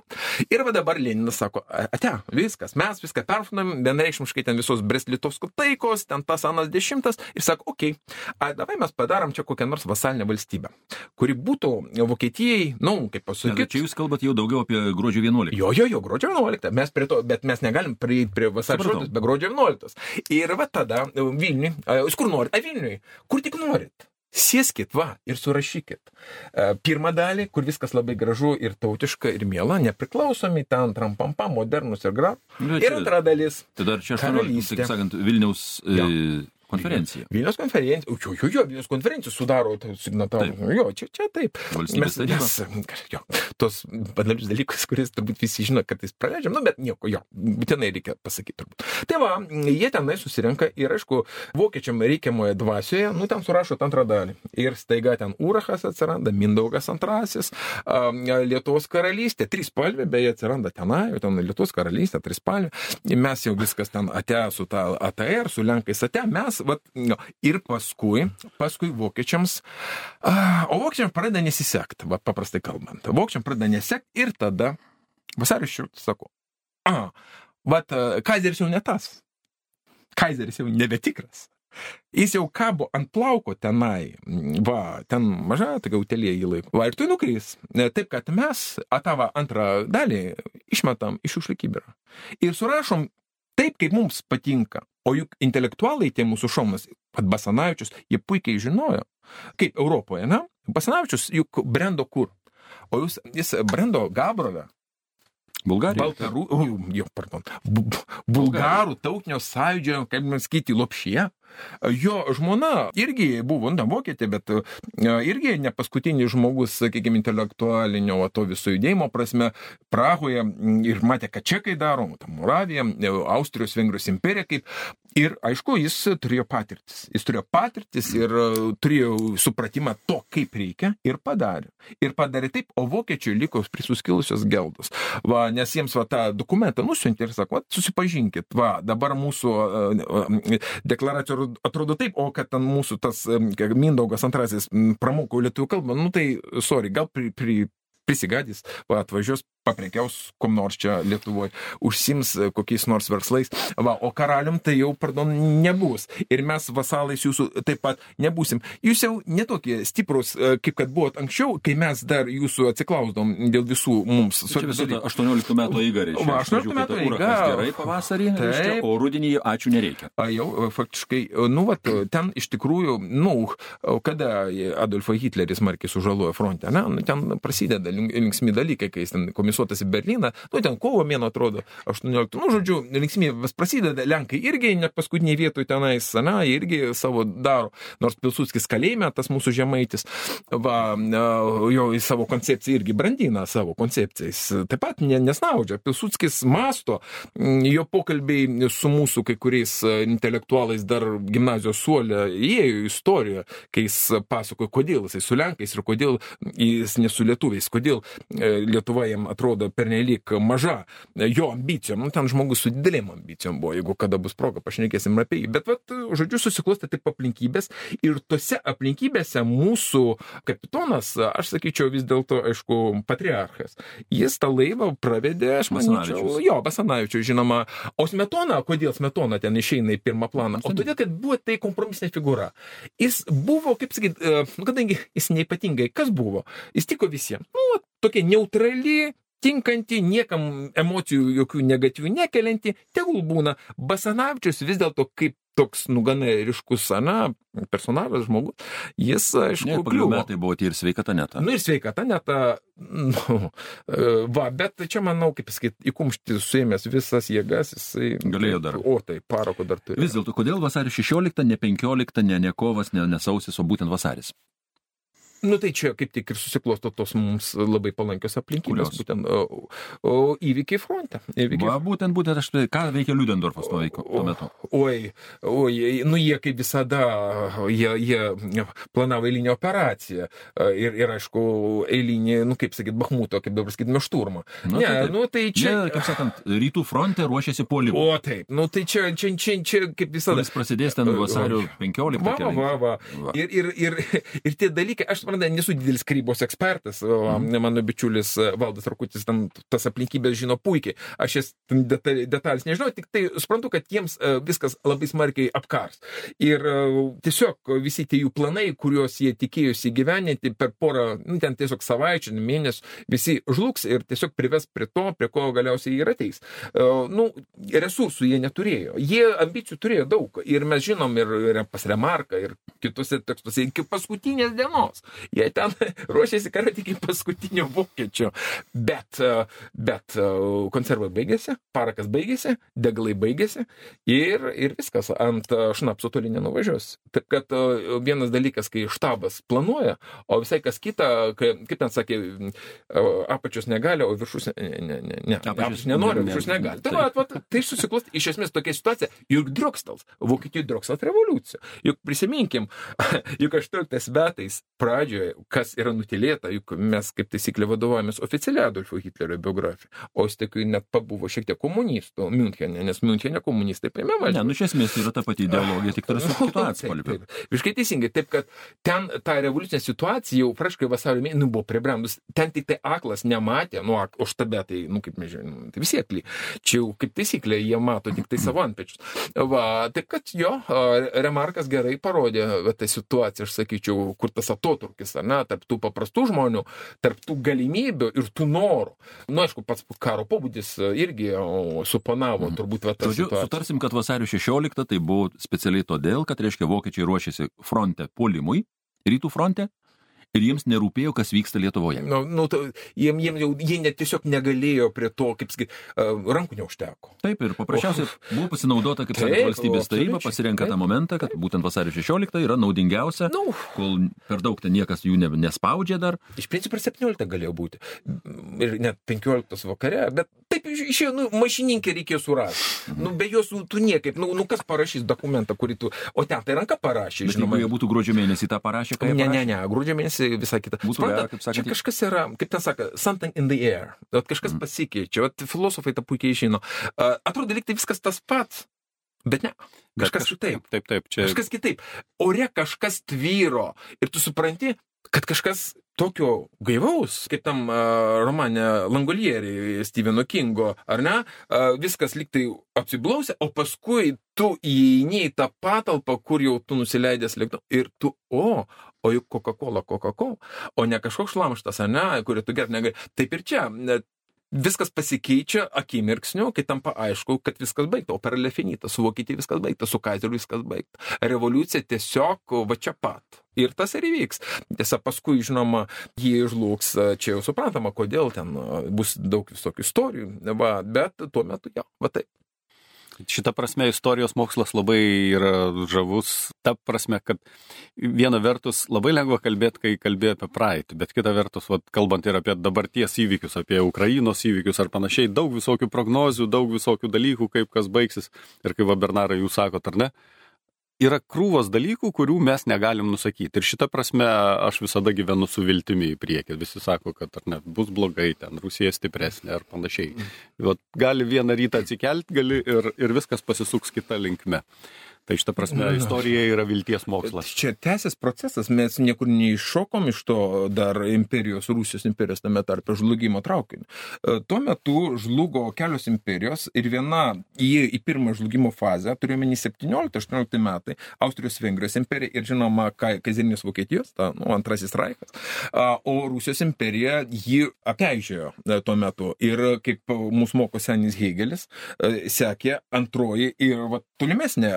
Speaker 2: Ir va dabar Leninas sako, ate, viskas, mes viską perfunam, vienareikšmiškai ten visos Brest-Litovsko taikos, ten tas anas dešimtas, ir sako, okei, okay, davai mes padarom čia kokią nors vasalinę valstybę, kuri būtų Vokietijai, na, nu, kaip pasakyti,
Speaker 1: čia jūs kalbate jau daugiau apie gruodžio 11.
Speaker 2: Jo, jo, jo, gruodžio 11. Mes prie to, bet mes negalim prieiti prie vasario
Speaker 1: Supratau.
Speaker 2: 11, be gruodžio 11. Ir va tada Vilniui, jūs kur norit? A Vilniui, kur tik norit. Sėskit, va, ir surašykit. E, Pirmą dalį, kur viskas labai gražu ir tautiška ir miela, nepriklausomi, ten trampampam, modernus ir gra.
Speaker 1: Nu,
Speaker 2: Ir antra dalis.
Speaker 1: Tai dar čia 18,
Speaker 2: Karalystė.
Speaker 1: taip sakant, Vilniaus e, konferencija.
Speaker 2: Vilnius konferencija, jo, jo, jo, Vilnius konferencija sudaro signatarų. Jo, čia, čia taip.
Speaker 1: Valstybės taryba.
Speaker 2: mes, jo, tos banalius dalykus, kuris turbūt visi žino, kad jis praleidžiam, nu, bet nieko, jo, būtinai reikia pasakyti turbūt. Tai va, jie tenai susirenka ir, aišku, vokiečiam reikiamoje dvasioje, nu, ten surašo antrą dalį. Ir staiga ten Urachas atsiranda, Mindaugas antrasis, Lietuvos karalystė, trys palvė, beje, atsiranda tenai, jau ten Lietuvos karalystė, trys palvė. Mes jau viskas ten ate su ta ATR, su Lenkais ate, mes, vat, jo, ir paskui, paskui vokiečiams, a, o vokiečiams pradeda nesisekti, va, paprastai kalbant. Vokiečiams pradeda nesisekti ir tada vasario širtas sako, a, vat, a, Kaiseris jau ne tas. Kaiseris jau nebetikras. Jis jau kabo ant plauko tenai, va, ten maža, tokia utelė jį laiko. Va, ir tu nukrys. E, Taip, kad mes atavą antrą dalį išmetam iš šiukšlių kibirą. Ir surašom taip, kaip mums patinka. O juk intelektualai tie mūsų šomas, pat Basanavičius, jie puikiai žinojo, kaip Europoje, na? Basanavičius juk brendo kur? O jūs, jis brendo Gabrove,
Speaker 1: Bulgarija.
Speaker 2: Baltarų, jo, pardon, bu, bu, bulgarų tautinio sąjūdžio, kaip man sakyti, lopšyje. Jo žmona irgi buvo, na, vokietė, bet e, irgi ne paskutinis žmogus, sakykime, intelektualinio to viso judėjimo prasme, Prahoje ir matė, ką čekai daro, Moravija, e, Austrijos, Vengrijos imperija, kaip. Ir aišku, jis turėjo patirtis. Jis turėjo patirtis ir e, turėjo supratimą to, kaip reikia ir padarė. Ir padarė taip, o vokiečiai liko prisuskilusios geldos. Va, nes jiems va tą dokumentą nusiuntė ir sako, va, susipažinkit, va, dabar mūsų uh, deklaracija atrodo taip, o kad ten mūsų tas Mindaugas antrasis pramoko lietuvių kalbą, nu tai, sorry, gal pri, pri, prisigadys, va, atvažiuos, paprekiaus kom nors čia Lietuvoje, užsims e, kokiais nors verslais, va, o karalium tai jau, pardon, nebus. Ir mes vasalais jūsų taip pat nebūsim. Jūs jau netokie stiprus, e, kaip kad buvot anksčiau, kai mes dar jūsų atsiklausdom dėl visų mums
Speaker 1: Čia
Speaker 2: dalykų.
Speaker 1: 18 metų įgarį.
Speaker 2: Va, 18 metų eiga.
Speaker 1: Gerai pavasarį, reiškia,
Speaker 2: Taip.
Speaker 1: o rudenį ačiū nereikia.
Speaker 2: A, jau e, faktiškai, nu, vat, ten iš tikrųjų, nu, kada Adolfą Hitlerį smarkiai sužalojo fronte, ne, nu, ten prasideda link- linksmi dalykai, kai jis ten komisaras suorganizuotas į Berliną, nu ten kovo mėno atrodo, 18, nu žodžiu, linksmybės prasideda, Lenkai irgi net paskutiniai vietoj tenais, na, irgi savo daro, nors Pilsudskis kalėjime, tas mūsų žemaitis, va, jo į savo koncepciją irgi brandina savo koncepcijas, taip pat nesnaudžia, Pilsudskis masto, jo pokalbiai su mūsų kai kuriais intelektualais dar gimnazijos suolė įėjo į istoriją, kai jis pasakojo, kodėl jisai su Lenkais ir kodėl jis ne su lietuviais, kodėl e, Lietuva jam atrodo pernelyg maža jo ambicijom. Nu, ten žmogus su didelėm ambicijom buvo, jeigu kada bus proga, pašnekėsim apie jį. Bet, vat, žodžiu, susiklostė taip aplinkybės ir tose aplinkybėse mūsų kapitonas, aš sakyčiau, vis dėlto, aišku, patriarchas. Jis tą laivą pravedė, aš manyčiau, jo, Basanavičius, žinoma. O Smetona, kodėl Smetona ten išeina į pirmą planą? O todėl, kad buvo tai kompromisinė figūra. Jis buvo, kaip sakyt, e, nu, kadangi jis neipatingai, kas buvo? Jis tiko visiems. Nu, tokia neutrali, tinkanti, niekam emocijų jokių negatyvių nekelianti, tegul būna. Basanavičius vis dėlto kaip toks, nu, gana ryškus, na, personažas, žmogus, jis, aišku,
Speaker 1: ne, kliuvo. metai buvo tai ir sveikata neta.
Speaker 2: Nu, ir sveikata neta, nu, va, bet čia, manau, kaip sakyti, įkumšti suėmęs visas jėgas, jisai...
Speaker 1: Galėjo dar.
Speaker 2: O, tai, parako dar turi.
Speaker 1: Vis dėlto, kodėl vasario 16, ne 15, ne, ne kovas, ne, ne sausis, o būtent vasaris?
Speaker 2: Nu tai čia kaip tik ir susiklosto tos mums labai palankios aplinkybės,
Speaker 1: Kurios?
Speaker 2: būtent o, o, įvykiai fronte. Įvykiai...
Speaker 1: Va, būtent, būtent aš, ką veikia Liudendorfas tuo, veiko, tuo metu.
Speaker 2: Oi, oi, nu jie kaip visada, jie, jie planavo eilinę operaciją ir, ir aišku, eilinį, nu kaip sakyt, Bahmuto, kaip dabar sakytume, šturmą.
Speaker 1: Na,
Speaker 2: ne,
Speaker 1: tai
Speaker 2: nu tai čia...
Speaker 1: Čia, kaip sakant, rytų fronte ruošiasi polimui.
Speaker 2: O taip, nu tai čia, čia, čia, čia kaip visada.
Speaker 1: Kuris prasidės ten vasario 15.
Speaker 2: Va, va, va, va.
Speaker 1: Va.
Speaker 2: Ir, ir, ir, ir tie dalykai, aš suprantu, nesu didelis karybos ekspertas, o
Speaker 1: Mhm.
Speaker 2: mano bičiulis Valdas Rakutis tam tas aplinkybės žino puikiai. Aš jas ten detal- detalės nežinau, tik tai suprantu, kad jiems viskas labai smarkiai apkars. Ir tiesiog visi tie jų planai, kuriuos jie tikėjosi gyveninti per porą, nu, ten tiesiog savaičių, mėnesių, visi žlugs ir tiesiog prives prie to, prie ko galiausiai ir ateis. Nu, resursų jie neturėjo. Jie ambicijų turėjo daug. Ir mes žinom ir, ir pas Remarką, ir kitose tekstuose iki paskutinės dienos. Jie ten ruošėsi karoti iki paskutinio vokiečio. Bet, e, bet e, konservai baigėsi, parakas baigėsi, degalai baigėsi ir, ir viskas ant e, šnapso toli nenuvažiuos. Taip kad vienas dalykas, kai štabas planuoja, o visai kas kita, kai, kaip ten sakė, apačios negali, o viršus ne, ne, ne, ne.
Speaker 1: Apačios
Speaker 2: nenori,
Speaker 1: ne-
Speaker 2: viršus negali. Tai, va, va, tai susiklosti iš esmės tokia situacija. Juk Drokstals, Vokietijos Drokstals revoliucija. Juk prisiminkim, juk 18 metais pradžioje, kas yra nutilėta, juk mes kaip taisyklė vadovavomės oficialiai Adolfo Hitlerio biografija, o tik net pabuvo šiek tiek komunistų Münchenė, nes Münchenė komunistai paėmė valdžią.
Speaker 1: Ne, nu iš esmės tai yra ta pati ideologija, tik turi su kitu atspalviu.
Speaker 2: taip. Visiškai teisingai. Taip, kad ten ta revoliucinė situacija jau praškai vasario mėnesį nu, buvo pribrendus. Ten tik tai aklas nematė, nu, o štabe tai, nu, kaip mes žinome, tai visi akli. Čia jau kaip taisyklė, jie mato tik tai savo antpečius. Va, taip, kad jo, Remarkas gerai parodė va, tą situaciją, aš sakyčiau, kur tas atotrukis, ar ne, tarp tų paprastų žmonių, tarp tų galimybių ir tų norų. Na, nu, aišku, pats karo pobūdis a, irgi suponavo, turbūt, va, tą
Speaker 1: Žodžiu, sutarsim, kad vasario 16 tai buvo specialiai todėl, kad, reiškia, vokiečiai ruošiasi fronte puolimui, rytų fronte, ir jiems nerūpėjo, kas vyksta Lietuvoje.
Speaker 2: Nu, nu, ta, jiem, jiem jau, jie net tiesiog negalėjo prie to, kaip sakyt, uh, rankų neužteko.
Speaker 1: Taip, ir paprasčiausiai buvo pasinaudota, kaip
Speaker 2: Taip,
Speaker 1: valstybės taryba pasirenka tą
Speaker 2: taip.
Speaker 1: momentą, kad būtent vasario 16 yra naudingiausia,
Speaker 2: Nu,
Speaker 1: kol per daug ten niekas jų ne, nespaudžia dar.
Speaker 2: iš principo ir 17 galėjo būti. Ir net 15 vakare, bet taip iš- išėjo, nu, mašininkė reikėjo surasti. Nu, be jos nu, tu niekaip, nu, nu, kas parašys dokumentą, kurį tu, o ten tai ranka parašė, žinoma.
Speaker 1: jie būtų gruodžio mėnesį tą parašę, ką jie
Speaker 2: Ne, ne,
Speaker 1: parašė,
Speaker 2: ne, gruodžio mėnesį visai kita.
Speaker 1: Būtų
Speaker 2: Suprantat,
Speaker 1: gera, kaip sakant,
Speaker 2: čia kažkas yra, kaip ten sako, something in the air. Vat kažkas mm. pasikeičia, vat filosofai tą puikiai žino. Uh, atrodo, lyg tai viskas tas pats, bet ne.
Speaker 3: Bet
Speaker 2: Kažkas
Speaker 3: kaž-
Speaker 2: kitaip.
Speaker 3: Taip, taip, čia.
Speaker 2: Kažkas kitaip. Ore kažkas tvyro. Ir tu supranti, kad kažkas tokio gaivaus, kaip tam uh, romane Langolieriai Steveno Kingo, ar ne? Uh, viskas liktai apsiblausia, o paskui tu įeini į tą patalpą, kur jau tu nusileidęs lėktuvu ir tu, o, o juk Coca-Cola, Coca-Cola, o ne kažkoks šlamštas, ar ne, kurį tu gert negali. Taip ir čia. Viskas pasikeičia akimirksniu, kai tampa aišku, kad viskas baigta. Opera Lefinita, su Vokietija viskas baigta, su Kaiseriu viskas baigta. Revoliucija tiesiog va čia pat. Ir tas ir įvyks. Tiesa, paskui, žinoma, jie žlugs, čia jau suprantama, kodėl ten bus daug visokių istorijų, va, bet tuo metu jau, va taip.
Speaker 3: Šita prasme istorijos mokslas labai yra žavus, ta prasme, kad viena vertus labai lengva kalbėti, kai kalbė apie praeitį, bet kita vertus, vat, kalbant ir apie dabarties įvykius, apie Ukrainos įvykius ar panašiai, daug visokių prognozių, daug visokių dalykų, kaip kas baigsis. Ir kaip Bernarai jūs sakot, ar ne, yra krūvos dalykų, kurių mes negalim nusakyti. Ir šitą prasme aš visada gyvenu su viltimi į priekį. Visi sako, kad ar net bus blogai, ten Rusija stipresnė ar panašiai. Vat, gali vieną rytą atsikelti, gali ir, ir viskas pasisuks kitą linkme. Tai šitą prasme istorija yra vilties mokslas.
Speaker 2: Čia tęsis procesas, mes niekur neiššokom iš to dar imperijos, Rusijos imperijos tame tarpe žlugimo traukinio. Tuo metu žlugo kelios imperijos ir viena į, į pirmą žlugimo fazę, turėjome 17-18 metai, Austrijos Vengrijos imperija ir žinoma Kaizerinės Vokietijos, ta, nu, antrasis Raikas, o Rusijos imperija jį apeižėjo tuo metu. Ir kaip mūsų moko senis Hegelis, sekė antroji ir va, tolimesnė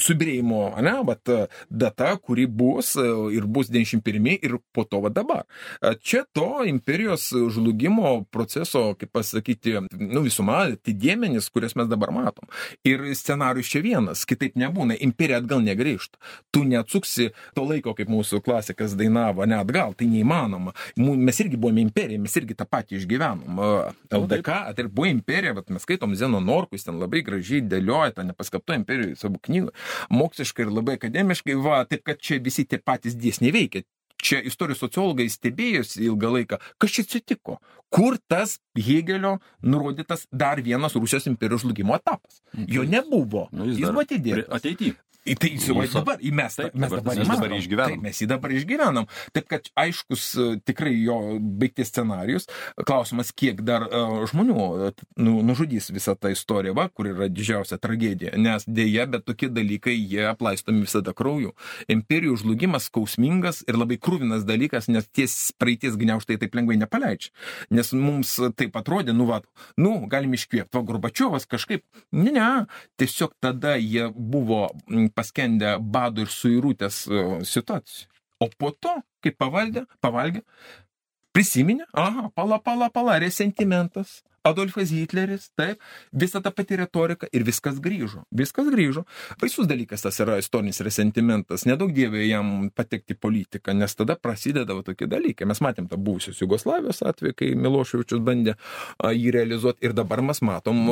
Speaker 2: subirėjimo, ne, bet data, kuri bus ir bus 91 ir po to va dabar. Čia to imperijos žlugimo proceso, kaip pasakyti, nu visuma, tai dėmenys, kurias mes dabar matom. Ir scenarius čia vienas, kitaip nebūna, imperija atgal negrįžta. Tu neatsuksi to laiko, kaip mūsų klasikas dainavo, ne atgal, tai neįmanoma. Mes irgi buvome imperija, mes irgi tą patį išgyvenom. LDK, tai buvo imperija, bet mes skaitom Zeno Norkus, ten labai gražiai dėlioja tą nepaskaptą imperiją savo knygą moksliškai ir labai akademiškai, va, taip kad čia visi tie patys dėsniai veikia. Čia istorijos sociologai stebėjosi ilgą laiką, kas čia atsitiko, kur tas Hegelio nurodytas dar vienas Rusijos imperijos žlugimo etapas. Jo nebuvo.
Speaker 1: Nu, jis
Speaker 2: jis buvo atidėtas.
Speaker 1: Ateityje.
Speaker 2: Į tai įsivaizduoju dabar, į mes,
Speaker 1: Taip,
Speaker 2: mes
Speaker 1: dabar-
Speaker 3: mes dabar išgyvenam.
Speaker 2: Taip, mes jį dabar išgyvenam. Taip, kad aiškus e, tikrai jo baigties scenarius. Klausimas, kiek dar uh, žmonių e, nu, nužudys visą tą istoriją, va, kur yra didžiausia tragedija. Nes dėja, bet tokie dalykai, jie aplaistomi visada krauju. Imperijų žlugimas skausmingas ir labai krūvinas dalykas, nes ties praeities gniauštai taip lengvai nepaleidžia. Nes mums taip atrodė, nu, va, nu, galim iškvėpti, va, Gorbačiovas kažkaip, ne, ne, tiesiog tada jie buvo paskendę bado ir suirutės e, situacijų. O po to, kai pavaldė, pavalgė, prisiminė, aha, pala, pala, pala, resentimentas. Adolfas Hitleris, taip, visa ta pati retorika ir viskas grįžo. Viskas grįžo. Baisus dalykas tas yra istorinis resentimentas. Nedaug dievė jam patekti politiką, nes tada prasideda tokie dalykai. Mes matėm tą buvusios Jugoslavijos atveju, kai Miloševičius bandė jį realizuoti ir dabar mes matom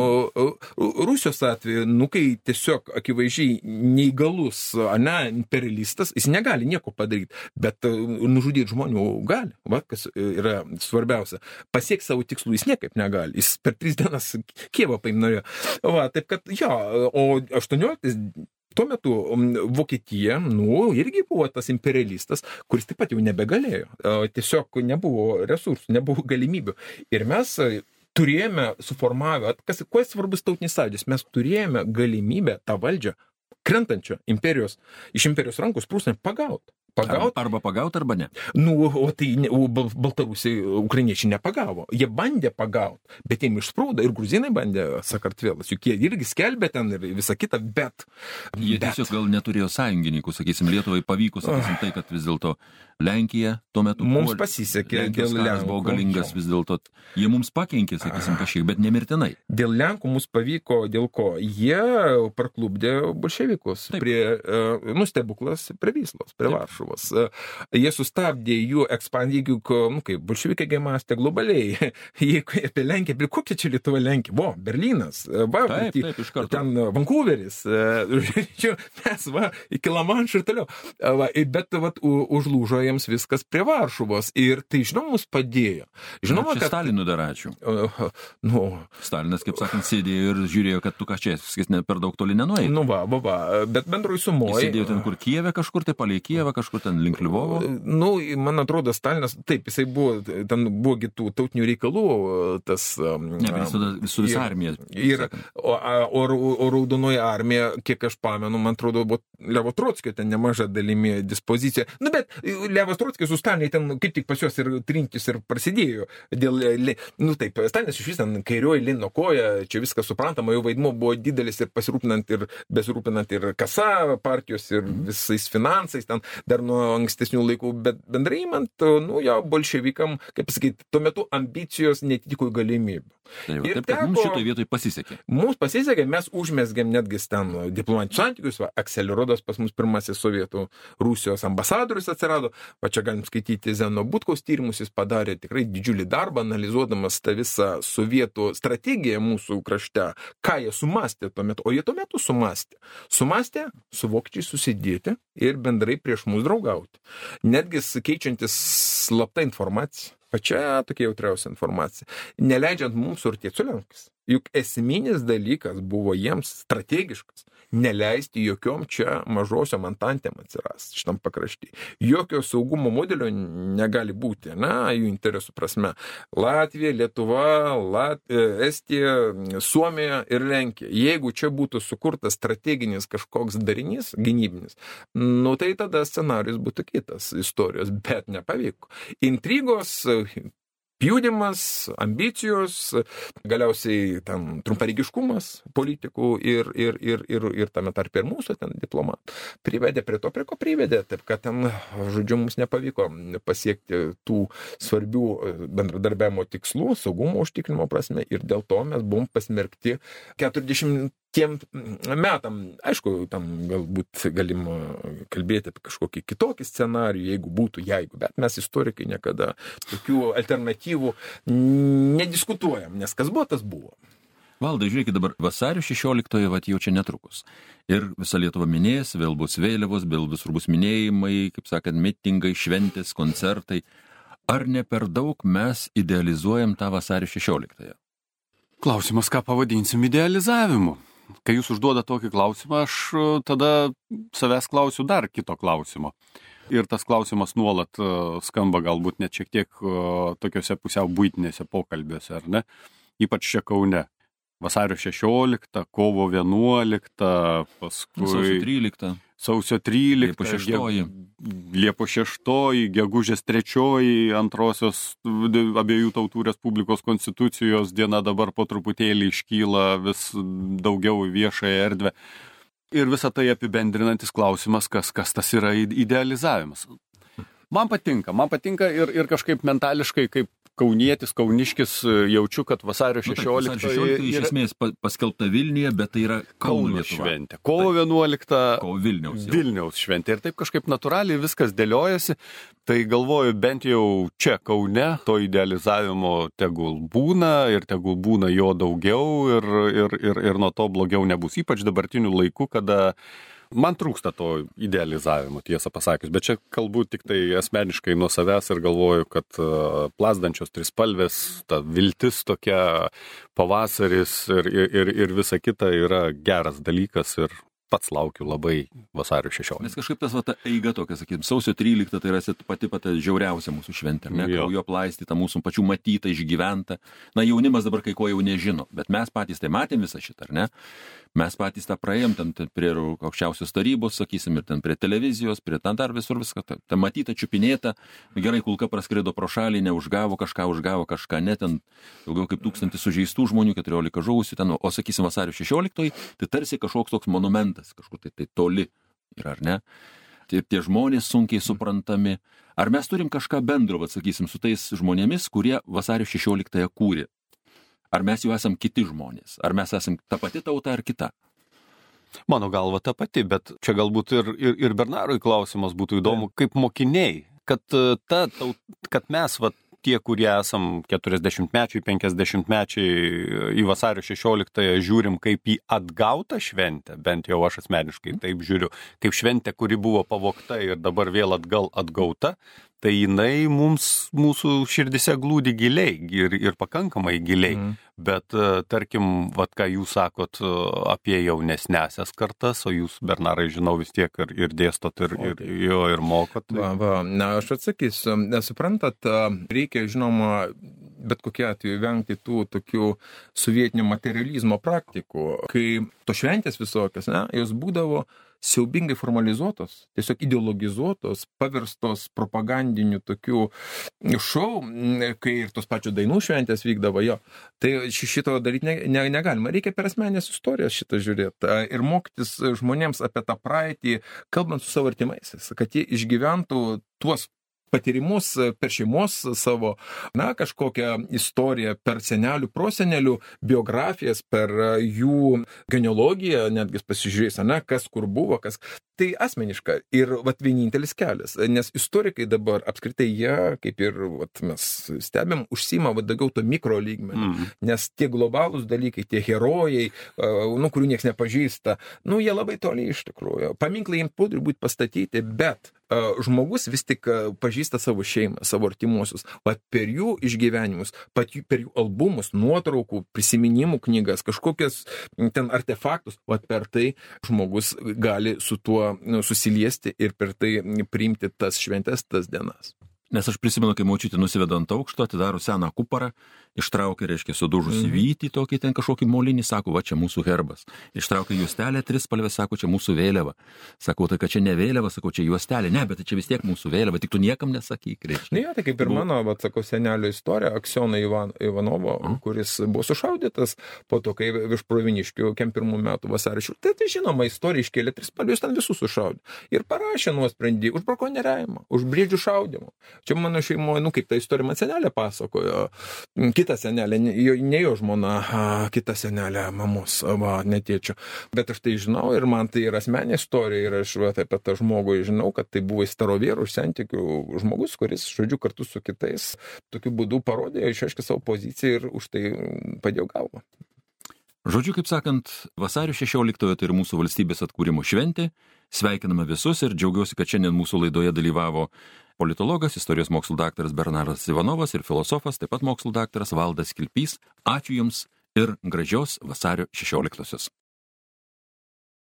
Speaker 2: Rusijos atveju, nu kai tiesiog akivaizdžiai neįgalus, ne, imperialistas, jis negali nieko padaryti, bet a, nužudyti žmonių gali. Va, kas yra svarbiausia. Pasiekti savo tikslų jis niekaip negali. Jis per tris dienas Kievą paim norėjo. Va, taip kad jo, o 18 Tuo metu Vokietija, nu, irgi buvo tas imperialistas, kuris taip pat jau nebegalėjo. Tiesiog nebuvo resursų, nebuvo galimybių. Ir mes turėjome suformavę, kas, kuo svarbus tautinis sąjūdis, mes turėjome galimybę tą valdžią krentančią imperijos, iš imperijos rankų sprūsnę pagauti. Pagaut,
Speaker 1: Arba pagauti, arba ne.
Speaker 2: nu, o tai o Bal- baltarusiai, ukrainiečiai nepagavo. Jie bandė pagauti, bet jiem išsprūdo ir gruzinai bandė Sakartvelas, juk jie irgi skelbė ten ir visa kita, bet...
Speaker 1: Jie
Speaker 2: bet
Speaker 1: tiesiog gal neturėjo sąjungininkų, sakysim, Lietuvai pavyko, sakysim, tai, kad vis dėlto Lenkija tuo metu...
Speaker 2: Mums
Speaker 1: puolė.
Speaker 2: pasisekė
Speaker 1: Lenkijos
Speaker 2: dėl
Speaker 1: karas buvo
Speaker 2: Lenkų.
Speaker 1: galingas vis dėlto. Jie mums pakenkė, sakysim, kažkiek, bet nemirtinai.
Speaker 2: Dėl Lenkų mums pavyko, dėl ko? Jie parklubdė bolševikus
Speaker 1: Taip.
Speaker 2: prie, e, nu, stebuklas prie Vyslos, prie
Speaker 1: Taip.
Speaker 2: Varšuvos. E, Jie sustabdė jų ekspandiją, juk, nu, kaip bolševikai gi mąstė globaliai. Jeigu apie Lenkiją, prie kokia čia Lietuva Lenkija? Buvo, Berlynas, e, va,
Speaker 1: Taip, taip, iš karto.
Speaker 2: ten e, Vancouveris, e, mes, va, iki Lamanšo ir toliau. E, Va, bet, va, užlūžo jiems viskas prie Varšuvos ir tai, žinoma, mus padėjo. Žinoma, kad...
Speaker 1: Stalinui dar ačiū.
Speaker 2: e, Nu,
Speaker 1: Stalinas, kaip sakant, sėdėjo ir žiūrėjo, kad tu kažkaip, sakys, ne per daug toli nenuėjai.
Speaker 2: Nu va, va, va, bet bendroj sumoje.
Speaker 1: sėdėjo ten kur Kijeve kažkur, tai palei Kijevą kažkur ten link Lvovo.
Speaker 2: Nu, man atrodo, Stalinas, taip, jisai buvo, ten buvo kitų tautinių reikalų, tas...
Speaker 1: Ne, bet jis tada su visa armija.
Speaker 2: Ir, o, o, o raudonoji armija, kiek aš pamenu, man atrodo, buvo Levo Trotskio ten nemaža dalimi dispozicija. Nu, bet Levas Trotskis su Stalinu ten kaip tik pas juos ir trintis ir prasidėjo. Dėl, nu taip, Stalinas iš vis ten kairioji lino koja, čia viskas suprantama, jo vaidmo buvo didelis ir pasirūpinant ir besirūpinant ir kasa partijos ir visais finansais, ten dar nuo ankstesnių laikų, bet bendrai man, nu jo, bolševikam, kaip sakyti, tuo metu ambicijos netitiko galimybių.
Speaker 1: Taip, ir taip, teko, mums šitoje vietoje pasisekė.
Speaker 2: Mums pasisekė, mes užmėsgėm netgi ten diplomatinius santykius, va, Akselirodas pas mus pirmasis sovietų Rusijos ambasadorius atsirado, va čia galim skaityti Zeno Butkaus tyrimus, jis padarė tikrai didžiulį darbą, analizuodamas tą visą sovietų strategiją mūsų krašte, ką jie sumastė tuo metu, o jie tuo metu sumastė. Sumastė su vokiečiai susidėti ir bendrai prieš mus draugauti. Netgi keičiantis slapta informacija pačia tokia jautriausia informacija, neleidžiant mums surtėti su Lenkais. Juk esminis dalykas buvo jiems strategiškas neleisti jokiom čia mažosiom antantėm atsirast šitam pakrašty. Jokio saugumo modelio negali būti, na, jų interesų prasme. Latvija, Lietuva, Lat... E, Estija, Suomija ir Lenkija. Jeigu čia būtų sukurtas strateginis kažkoks darinys, gynybinis, nu tai tada scenarius būtų kitas istorijos, bet nepavyko. Intrigos pjudimas, ambicijos, galiausiai tam trumparegiškumas politikų ir, ir, ir, ir, ir tame tarp ir mūsų ten diplomatų privedė prie to, prie ko privedė, taip kad ten, žodžiu, mums nepavyko pasiekti tų svarbių bendradarbiavimo tikslų, saugumo užtikrinimo prasme ir dėl to mes buvom pasmerkti 40 tiem metam, aišku, tam galbūt galim kalbėti apie kažkokį kitokį scenarijų, jeigu būtų, jeigu, bet mes istorikai niekada tokių alternatyvų nediskutuojam, nes kas buvo, tas buvo.
Speaker 1: Valdai, žiūrėkit dabar, vasario 16-ojo vat jau čia netrukus. Ir visa Lietuva minės, vėl bus vėliavos, vėl visur bus minėjimai, kaip sakant, mitingai, šventės, koncertai. Ar ne per daug mes idealizuojam tą vasario 16-ąją?
Speaker 3: Klausimas, ką pavadinsim idealizavimu kai jūs užduodat tokį klausimą, aš e, tada savęs klausiu dar kito klausimo. Ir tas klausimas nuolat e, skamba galbūt net šiek tiek e, tokiuose pusiau būtinėse pokalbiuose, ar ne? Ypač čia Kaune vasario 16, kovo 11, paskui
Speaker 1: sausio 13.
Speaker 3: Sausio 13,
Speaker 1: Liepo 6.
Speaker 3: Liepo 6, gegužės 3, antrosios abiejų tautų Respublikos konstitucijos diena dabar po truputėlį iškyla vis daugiau į viešąją erdvę. Ir visą tai apibendrinantis klausimas, kas, kas tas yra idealizavimas. Man patinka, man patinka ir, ir kažkaip mentališkai, kaip kaunietis, kauniškis, e, jaučiu, kad vasario 16. Nu,
Speaker 1: taip, 16 iš esmės paskelbta Vilniuje, bet tai yra Kauno
Speaker 3: šventė. Kovo 11.
Speaker 1: Kovo Vilniaus.
Speaker 3: Jau. Vilniaus šventė. Ir taip kažkaip natūraliai viskas dėliojasi. Tai galvoju, bent jau čia Kaune to idealizavimo tegul būna ir tegul būna jo daugiau ir, ir, ir, ir nuo to blogiau nebus. Ypač dabartiniu laiku, kada Man trūksta to idealizavimo, tiesą pasakius, bet čia kalbu tik tai asmeniškai nuo savęs ir galvoju, kad e, plasdančios trispalvės, ta viltis tokia, pavasaris ir, ir, ir visa kita yra geras dalykas ir pats laukiu labai vasario 16.
Speaker 1: Nes kažkaip tas va, ta eiga tokia, sakytum, sausio 13 tai yra pati pati žiauriausia mūsų šventė, ne? Kraujo plaistyta, mūsų pačių matyta, išgyventa. Na, jaunimas dabar kai ko jau nežino, bet mes patys tai matėm visą šitą, ar ne? Mes patys tą praėjom, ten, ten prie aukščiausios tarybos, sakysim, ir ten prie televizijos, prie ten dar visur viską, ten ta matyta, čiupinėta, gerai kulka praskrido pro šalį, neužgavo kažką, užgavo kažką, net ten daugiau kaip tūkstantis sužeistų žmonių, 14 žuvusių ten, o sakysim, vasario 16, tai tarsi kažkoks toks monumentas, kažkur tai, tai toli yra, ar ne? Tie, tie žmonės sunkiai suprantami. Ar mes turim kažką bendro, vad sakysim, su tais žmonėmis, kurie vasario 16-ąją kūrė Ar mes jau esam kiti žmonės? Ar mes esam ta pati tauta ar kita?
Speaker 3: Mano galva ta pati, bet čia galbūt ir, ir, ir Bernarui klausimas būtų įdomu, kaip mokiniai, kad, e, ta, kad mes, va, tie, kurie esam 40-mečiai, 50-mečiai į vasario 16-ąją žiūrim kaip į atgautą šventę, bent jau aš asmeniškai taip žiūriu, kaip šventę, kuri buvo pavokta ir dabar vėl atgal atgauta, tai jinai mums, mūsų širdise glūdi giliai ir, ir pakankamai giliai. Mm. Bet, e, tarkim, vad ką jūs sakot e, apie jaunesnėsias kartas, o jūs, Bernarai, žinau vis tiek ir, ir dėstot, ir, ir, jo, ir mokot. Tai...
Speaker 2: Va, va, na, aš atsakysiu. Nesuprantat, reikia, žinoma, bet kokia atveju vengti tų tokių sovietinio materializmo praktikų, kai to šventės visokios, ne, jos būdavo siaubingai formalizuotos, tiesiog ideologizuotos, paverstos propagandinių tokių šou, kai ir tos pačios dainų šventės vykdavo jo. Tai šito daryti ne, ne, negalima. Reikia per asmenės istorijas šitą žiūrėti ir mokytis žmonėms apie tą praeitį, kalbant su savo artimaisiais, kad jie išgyventų tuos patyrimus per šeimos savo, na, kažkokią istoriją, per senelių, prosenelių biografijas, per e, jų genealogiją, netgi pasižiūrėjus, na, kas kur buvo, kas. Tai asmeniška ir vat, vienintelis kelias, nes istorikai dabar apskritai jie, kaip ir vat, mes stebėm, užsima vat, daugiau to mikro lygmenį, mm. nes tie globalūs dalykai, tie herojai, nu, kurių niekas nepažįsta, nu, jie labai toli iš tikrųjų. Paminklai jiems turi būti pastatyti, bet žmogus vis tik pažįsta savo šeimą, savo artimuosius, o per jų išgyvenimus, per jų albumus, nuotraukų, prisiminimų knygas, kažkokias ten artefaktus, o per tai žmogus gali su tuo susiliesti ir per tai priimti tas šventes, tas dienas.
Speaker 1: Nes aš prisimenu, kai močiutė nusiveda ant aukšto, atidaro seną kuparą, ištraukia, reiškia, sudužusi mhm. vytį, tokį ten kažkokį molinį, sako, va čia mūsų herbas. Ištraukia juostelę, tris spalvę, sako, čia mūsų vėliava. Sakau, tai kad čia ne vėliava, sakau, čia juostelė. Ne, bet tai čia vis tiek mūsų vėliava, tik tu niekam nesakyk, reiškia.
Speaker 2: Ne, tai kaip ir mano, va, sakau, senelio istorija, Aksiono Ivan, Ivanovo, mhm. kuris buvo sušaudytas po to, kai virš proviniškių kem pirmų metų vasarį. Tai, tai žinoma, istorija iškėlė tris spalvius, ten visus sušaudė. Ir parašė nuosprendį už brakonieriavimą, už briedžių šaudimą. Čia mano šeimoje, nu kaip ta istorija man senelė pasakojo. Kita senelė, ne jo žmona, kita senelė, mamos, va, netėčio. Bet aš tai žinau ir man tai yra asmenė istorija ir aš va, apie tą žmogų žinau, kad tai buvo įstarovėrų sentikių žmogus, kuris, žodžiu, kartu su kitais tokiu būdu parodė, išaiškė savo poziciją ir už tai padėjo galvą.
Speaker 1: Žodžiu, kaip sakant, vasario 16-ojo tai ir mūsų valstybės atkūrimo šventė. Sveikiname visus ir džiaugiuosi, kad šiandien mūsų laidoje dalyvavo politologas, istorijos mokslų daktaras Bernardas Ivanovas ir filosofas, taip pat mokslų daktaras Valdas Kilpys. Ačiū Jums ir gražios vasario 16-osios.